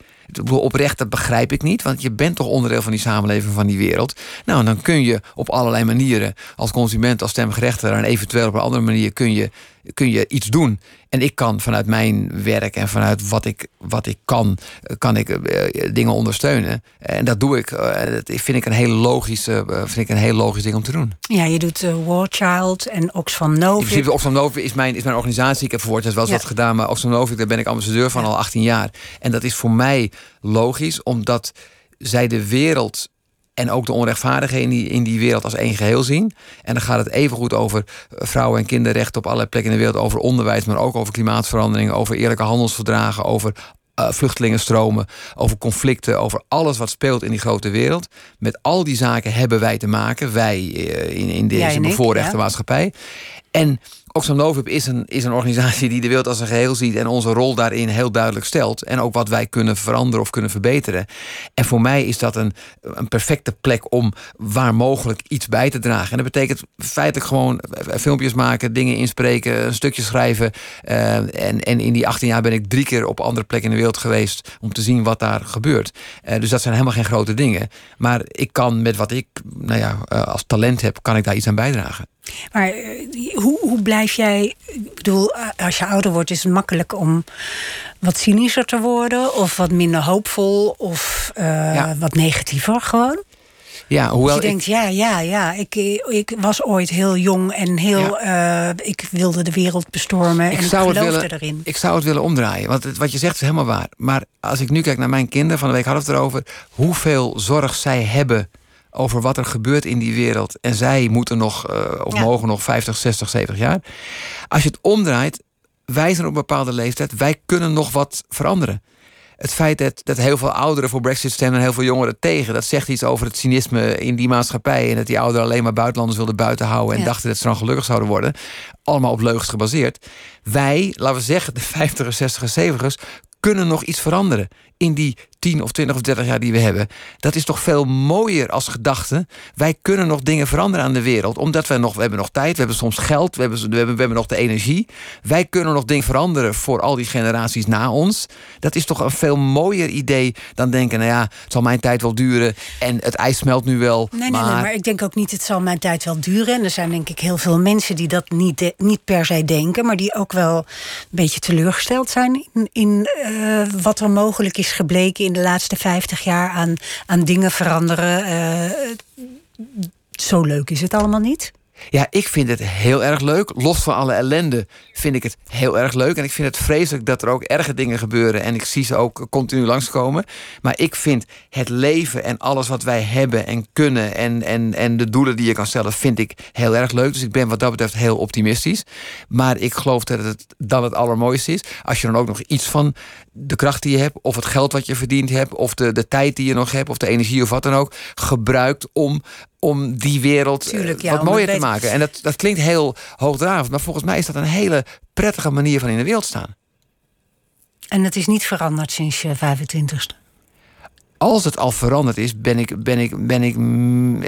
Oprecht, dat begrijp ik niet. Want je bent toch onderdeel van die samenleving, van die wereld. Nou, en dan kun je op allerlei manieren, als consument, als stemgerechtigde en eventueel op een andere manier, kun je, kun je iets doen. En ik kan vanuit mijn werk en vanuit wat ik, wat ik kan, eh, kan ik eh, dingen ondersteunen. En dat doe ik. Eh, dat vind ik een heel logische, eh, vind ik een heel logisch ding om te doen. Ja, je doet eh, War Child en Oxfam In Novik. principe, Oxfam Novik is mijn, is mijn organisatie. Ik heb voor het wel eens Ja. wat gedaan, maar Oxfam Novik, daar ben ik ambassadeur van al 18 jaar. En dat is voor mij logisch, omdat zij de wereld En ook de onrechtvaardigen in die, in die wereld als één geheel zien. En dan gaat het even goed over vrouwen- en kinderrechten op allerlei plekken in de wereld. Over onderwijs, maar ook over klimaatverandering. Over eerlijke handelsverdragen. Over uh, vluchtelingenstromen, over conflicten, over alles wat speelt in die grote wereld. Met al die zaken hebben wij te maken, wij uh, in, in deze bevoorrechte ja. maatschappij. En Oxfam Novib is een, is een organisatie die de wereld als een geheel ziet en onze rol daarin heel duidelijk stelt. En ook wat wij kunnen veranderen of kunnen verbeteren. En voor mij is dat een, een perfecte plek om waar mogelijk iets bij te dragen. En dat betekent feitelijk gewoon filmpjes maken, dingen inspreken, een stukje schrijven. Uh, en, en in die 18 jaar ben ik drie keer op andere plekken in de wereld geweest om te zien wat daar gebeurt. Dus dat zijn helemaal geen grote dingen. Maar ik kan met wat ik nou ja, als talent heb, kan ik daar iets aan bijdragen. Maar uh, hoe, hoe blijf jij. Ik bedoel, als je ouder wordt, is het makkelijk om wat cynischer te worden, of wat minder hoopvol, of uh, ja. wat negatiever gewoon. Ja, hoewel dus je ik... denkt, ja, ja, ja. Ik, ik was ooit heel jong en heel. Ja. Uh, ik wilde de wereld bestormen ik en zou ik geloofde willen, erin. Ik zou het willen omdraaien. Want het, wat je zegt is helemaal waar. Maar als ik nu kijk naar mijn kinderen, van de week hadden we het erover. hoeveel zorg zij hebben over wat er gebeurt in die wereld. En zij moeten nog, uh, of ja. mogen nog 50, 60, 70 jaar. Als je het omdraait, wij zijn op een bepaalde leeftijd. Wij kunnen nog wat veranderen. Het feit dat, dat heel veel ouderen voor Brexit stemmen en heel veel jongeren tegen, dat zegt iets over het cynisme in die maatschappij. En dat die ouderen alleen maar buitenlanders wilden buiten houden en ja. dachten dat ze dan gelukkig zouden worden. Allemaal op leugens gebaseerd. Wij, laten we zeggen, de 50ers, 60ers, 70ers, kunnen nog iets veranderen in die 10 of 20 of 30 jaar die we hebben. Dat is toch veel mooier als gedachte. Wij kunnen nog dingen veranderen aan de wereld. Omdat we nog, we hebben nog tijd, we hebben soms geld, we hebben, we hebben, we hebben nog de energie. Wij kunnen nog dingen veranderen voor al die generaties na ons. Dat is toch een veel mooier idee dan denken, nou ja, het zal mijn tijd wel duren en het ijs smelt nu wel. Nee, maar... nee, nee, maar ik denk ook niet, het zal mijn tijd wel duren. En er zijn denk ik heel veel mensen die dat niet, niet per se denken, maar die ook wel een beetje teleurgesteld zijn in, in uh, wat er mogelijk is gebleken in de laatste 50 jaar aan, aan dingen veranderen. Uh, zo leuk is het allemaal niet. Ja, ik vind het heel erg leuk. Los van alle ellende vind ik het heel erg leuk. En ik vind het vreselijk dat er ook erge dingen gebeuren. En ik zie ze ook continu langskomen. Maar ik vind het leven en alles wat wij hebben en kunnen... en, en, en de doelen die je kan stellen, vind ik heel erg leuk. Dus ik ben wat dat betreft heel optimistisch. Maar ik geloof dat het dan het allermooiste is... als je dan ook nog iets van de kracht die je hebt... of het geld wat je verdiend hebt... of de, de tijd die je nog hebt... of de energie of wat dan ook... gebruikt om om die wereld Tuurlijk, ja, wat mooier te maken. En dat, dat klinkt heel hoogdravend, maar volgens mij is dat een hele prettige manier van in de wereld staan. En het is niet veranderd sinds je 25ste? Als het al veranderd is, ben ik, ben ik, ben ik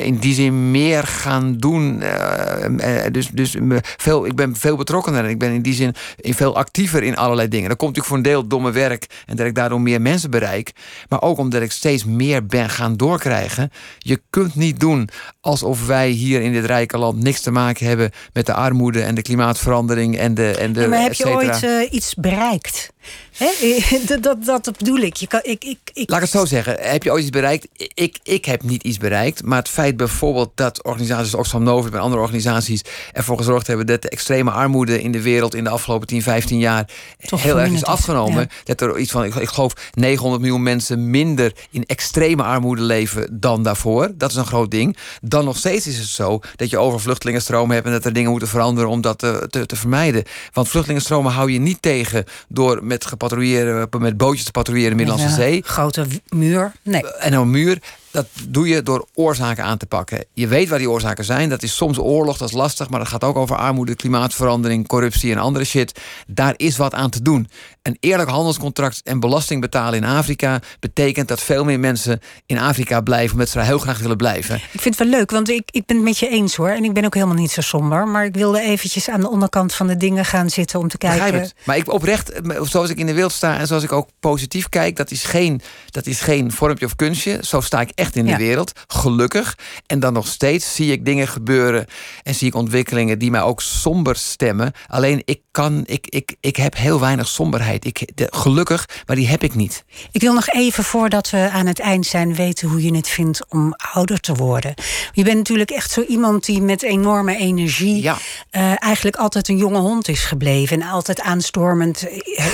in die zin meer gaan doen. Uh, dus dus veel, ik ben veel betrokkener. Ik ben in die zin veel actiever in allerlei dingen. Dat komt natuurlijk voor een deel domme werk en dat ik daardoor meer mensen bereik. Maar ook omdat ik steeds meer ben gaan doorkrijgen. Je kunt niet doen alsof wij hier in dit rijke land niks te maken hebben met de armoede en de klimaatverandering en de. En de ja, maar heb je ooit uh, iets bereikt? He? dat, dat, dat bedoel ik. Je kan, ik, ik, ik. Laat ik het zo zeggen. Heb je ooit iets bereikt? Ik, ik heb niet iets bereikt. Maar het feit bijvoorbeeld dat organisaties als Oxfam Novib en andere organisaties ervoor gezorgd hebben dat de extreme armoede in de wereld in de afgelopen 10, 15 jaar Toch heel erg is afgenomen. Ja. Dat er iets van, ik, ik geloof, 900 miljoen mensen minder in extreme armoede leven dan daarvoor. Dat is een groot ding. Dan nog steeds is het zo dat je over vluchtelingenstromen hebt en dat er dingen moeten veranderen om dat te, te, te vermijden. Want vluchtelingenstromen hou je niet tegen door met gepatrouilleren, met bootjes te patrouilleren in de Middellandse ja, Zee. Grote muur. Nee. En een muur. Dat doe je door oorzaken aan te pakken. Je weet waar die oorzaken zijn. Dat is soms oorlog, dat is lastig. Maar dat gaat ook over armoede, klimaatverandering, corruptie en andere shit. Daar is wat aan te doen. Een eerlijk handelscontract en belasting betalen in Afrika... betekent dat veel meer mensen in Afrika blijven... omdat ze daar heel graag willen blijven. Ik vind het wel leuk, want ik, ik ben het met je eens hoor. En ik ben ook helemaal niet zo somber. Maar ik wilde eventjes aan de onderkant van de dingen gaan zitten... om te kijken... Maar ik oprecht, zoals ik in de wereld sta... en zoals ik ook positief kijk... dat is geen, dat is geen vormpje of kunstje. Zo sta ik echt in de ja. wereld, gelukkig. En dan nog steeds zie ik dingen gebeuren... en zie ik ontwikkelingen die mij ook somber stemmen. Alleen ik kan, ik, ik, ik heb heel weinig somberheid. Ik, de, gelukkig, maar die heb ik niet. Ik wil nog even voordat we aan het eind zijn weten hoe je het vindt om ouder te worden. Je bent natuurlijk echt zo iemand die met enorme energie ja. uh, eigenlijk altijd een jonge hond is gebleven en altijd aanstormend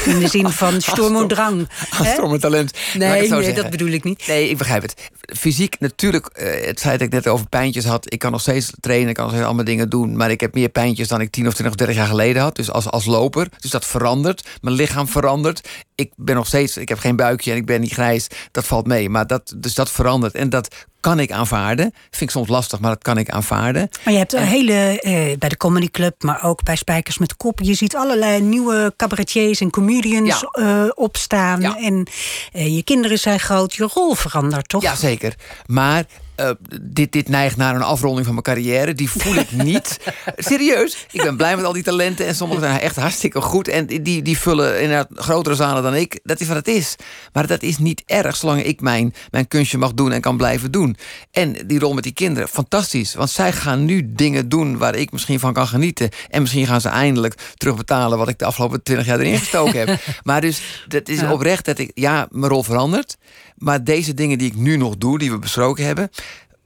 in de zin van sturm und drang. Aanstormend talent. Nee, nee dat bedoel ik niet. Nee, ik begrijp het. Fysiek natuurlijk, eh, het feit dat ik net over pijntjes had. Ik kan nog steeds trainen, ik kan nog steeds allemaal dingen doen. Maar ik heb meer pijntjes dan ik 10 of 20 of 30 jaar geleden had. Dus als, als loper. Dus dat verandert. Mijn lichaam verandert. Ik ben nog steeds, ik heb geen buikje en ik ben niet grijs. Dat valt mee. Maar dat, dus dat verandert. En dat kan ik aanvaarden. Vind ik soms lastig, maar dat kan ik aanvaarden. Maar je hebt een hele, eh, bij de Comedy Club, maar ook bij Spijkers met Kop. Je ziet allerlei nieuwe cabaretiers en comedians eh, opstaan. En eh, je kinderen zijn groot, je rol verandert, toch? Ja, zeker. Maar uh, dit, dit neigt naar een afronding van mijn carrière. Die voel ik niet. Serieus. Ik ben blij met al die talenten. En sommigen zijn echt hartstikke goed. En die, die vullen inderdaad grotere zalen dan ik. Dat is wat het is. Maar dat is niet erg zolang ik mijn, mijn kunstje mag doen en kan blijven doen. En die rol met die kinderen, fantastisch. Want zij gaan nu dingen doen waar ik misschien van kan genieten. En misschien gaan ze eindelijk terugbetalen wat ik de afgelopen twintig jaar erin gestoken heb. Maar dus, dat is oprecht dat ik, ja, mijn rol verandert. Maar deze dingen die ik nu nog doe, die we besproken hebben,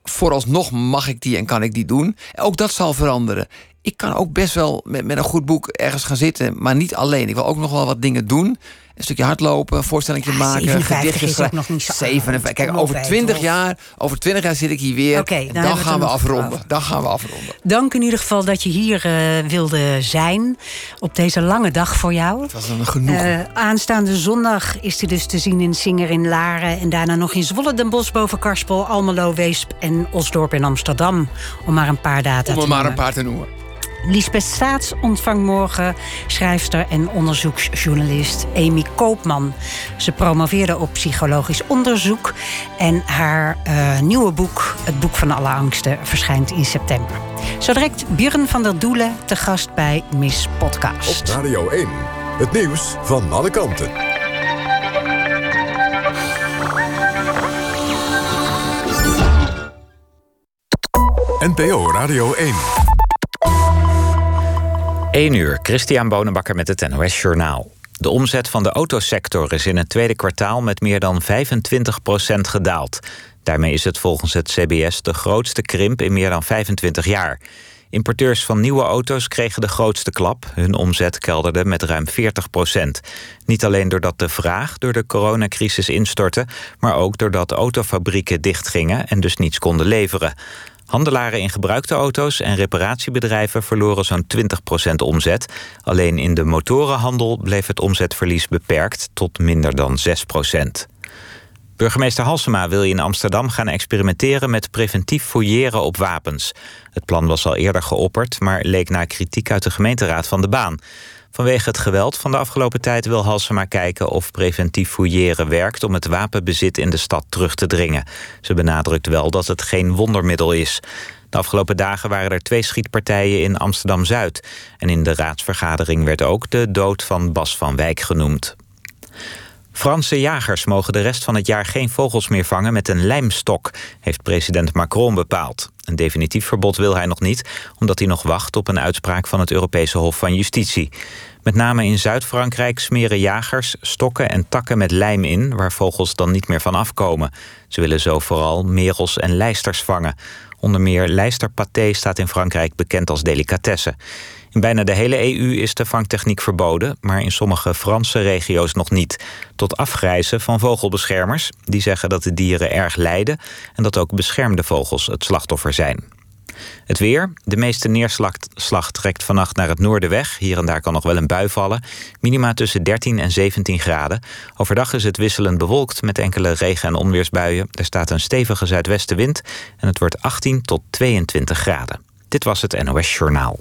vooralsnog mag ik die en kan ik die doen. Ook dat zal veranderen. Ik kan ook best wel met, met een goed boek ergens gaan zitten, maar niet alleen. Ik wil ook nog wel wat dingen doen een stukje hardlopen, een voorstelling ja, maken, schrijven. nog niet zo 57. Kijk, over 20 jaar, over 20 jaar zit ik hier weer. Okay, dan, dan gaan we afronden. Dan gaan we afronden. Dank in ieder geval dat je hier uh, wilde zijn op deze lange dag voor jou. Het was een genoeg. Uh, aanstaande zondag is hij dus te zien in Singer in Laren en daarna nog in Zwolle, Den Bosch boven Karspel, Almelo, Weesp en Osdorp in Amsterdam, om maar een paar data om te noemen. Om maar een paar te noemen. Lisbeth Staats ontvangt morgen schrijfster en onderzoeksjournalist Amy Koopman. Ze promoveerde op psychologisch onderzoek en haar uh, nieuwe boek, Het Boek van Alle Angsten, verschijnt in september. Zo direct Björn van der Doelen te gast bij Miss Podcast. Op Radio 1, het nieuws van alle kanten. NPO Radio 1. 1 uur, Christian Bonenbakker met het NOS Journaal. De omzet van de autosector is in het tweede kwartaal met meer dan 25% gedaald. Daarmee is het volgens het CBS de grootste krimp in meer dan 25 jaar. Importeurs van nieuwe auto's kregen de grootste klap. Hun omzet kelderde met ruim 40% Niet alleen doordat de vraag door de coronacrisis instortte... maar ook doordat autofabrieken dichtgingen en dus niets konden leveren. Handelaren in gebruikte auto's en reparatiebedrijven verloren zo'n 20% omzet. Alleen in de motorenhandel bleef het omzetverlies beperkt tot minder dan 6%. Burgemeester Halsema wil in Amsterdam gaan experimenteren met preventief fouilleren op wapens. Het plan was al eerder geopperd, maar leek na kritiek uit de gemeenteraad van de baan. Vanwege het geweld van de afgelopen tijd wil Halsema kijken of preventief fouilleren werkt om het wapenbezit in de stad terug te dringen. Ze benadrukt wel dat het geen wondermiddel is. De afgelopen dagen waren er twee schietpartijen in Amsterdam-Zuid. En in de raadsvergadering werd ook de dood van Bas van Wijk genoemd. Franse jagers mogen de rest van het jaar geen vogels meer vangen met een lijmstok, heeft president Macron bepaald. Een definitief verbod wil hij nog niet, omdat hij nog wacht op een uitspraak van het Europese Hof van Justitie. Met name in Zuid-Frankrijk smeren jagers stokken en takken met lijm in, waar vogels dan niet meer van afkomen. Ze willen zo vooral merels en lijsters vangen. Onder meer lijsterpaté staat in Frankrijk bekend als delicatesse. In bijna de hele EU is de vangtechniek verboden, maar in sommige Franse regio's nog niet. Tot afgrijzen van vogelbeschermers, die zeggen dat de dieren erg lijden en dat ook beschermde vogels het slachtoffer zijn. Het weer. De meeste neerslag trekt vannacht naar het noorden weg. Hier en daar kan nog wel een bui vallen. Minima tussen 13 en 17 graden. Overdag is het wisselend bewolkt met enkele regen- en onweersbuien. Er staat een stevige zuidwestenwind en het wordt 18 tot 22 graden. Dit was het NOS Journaal.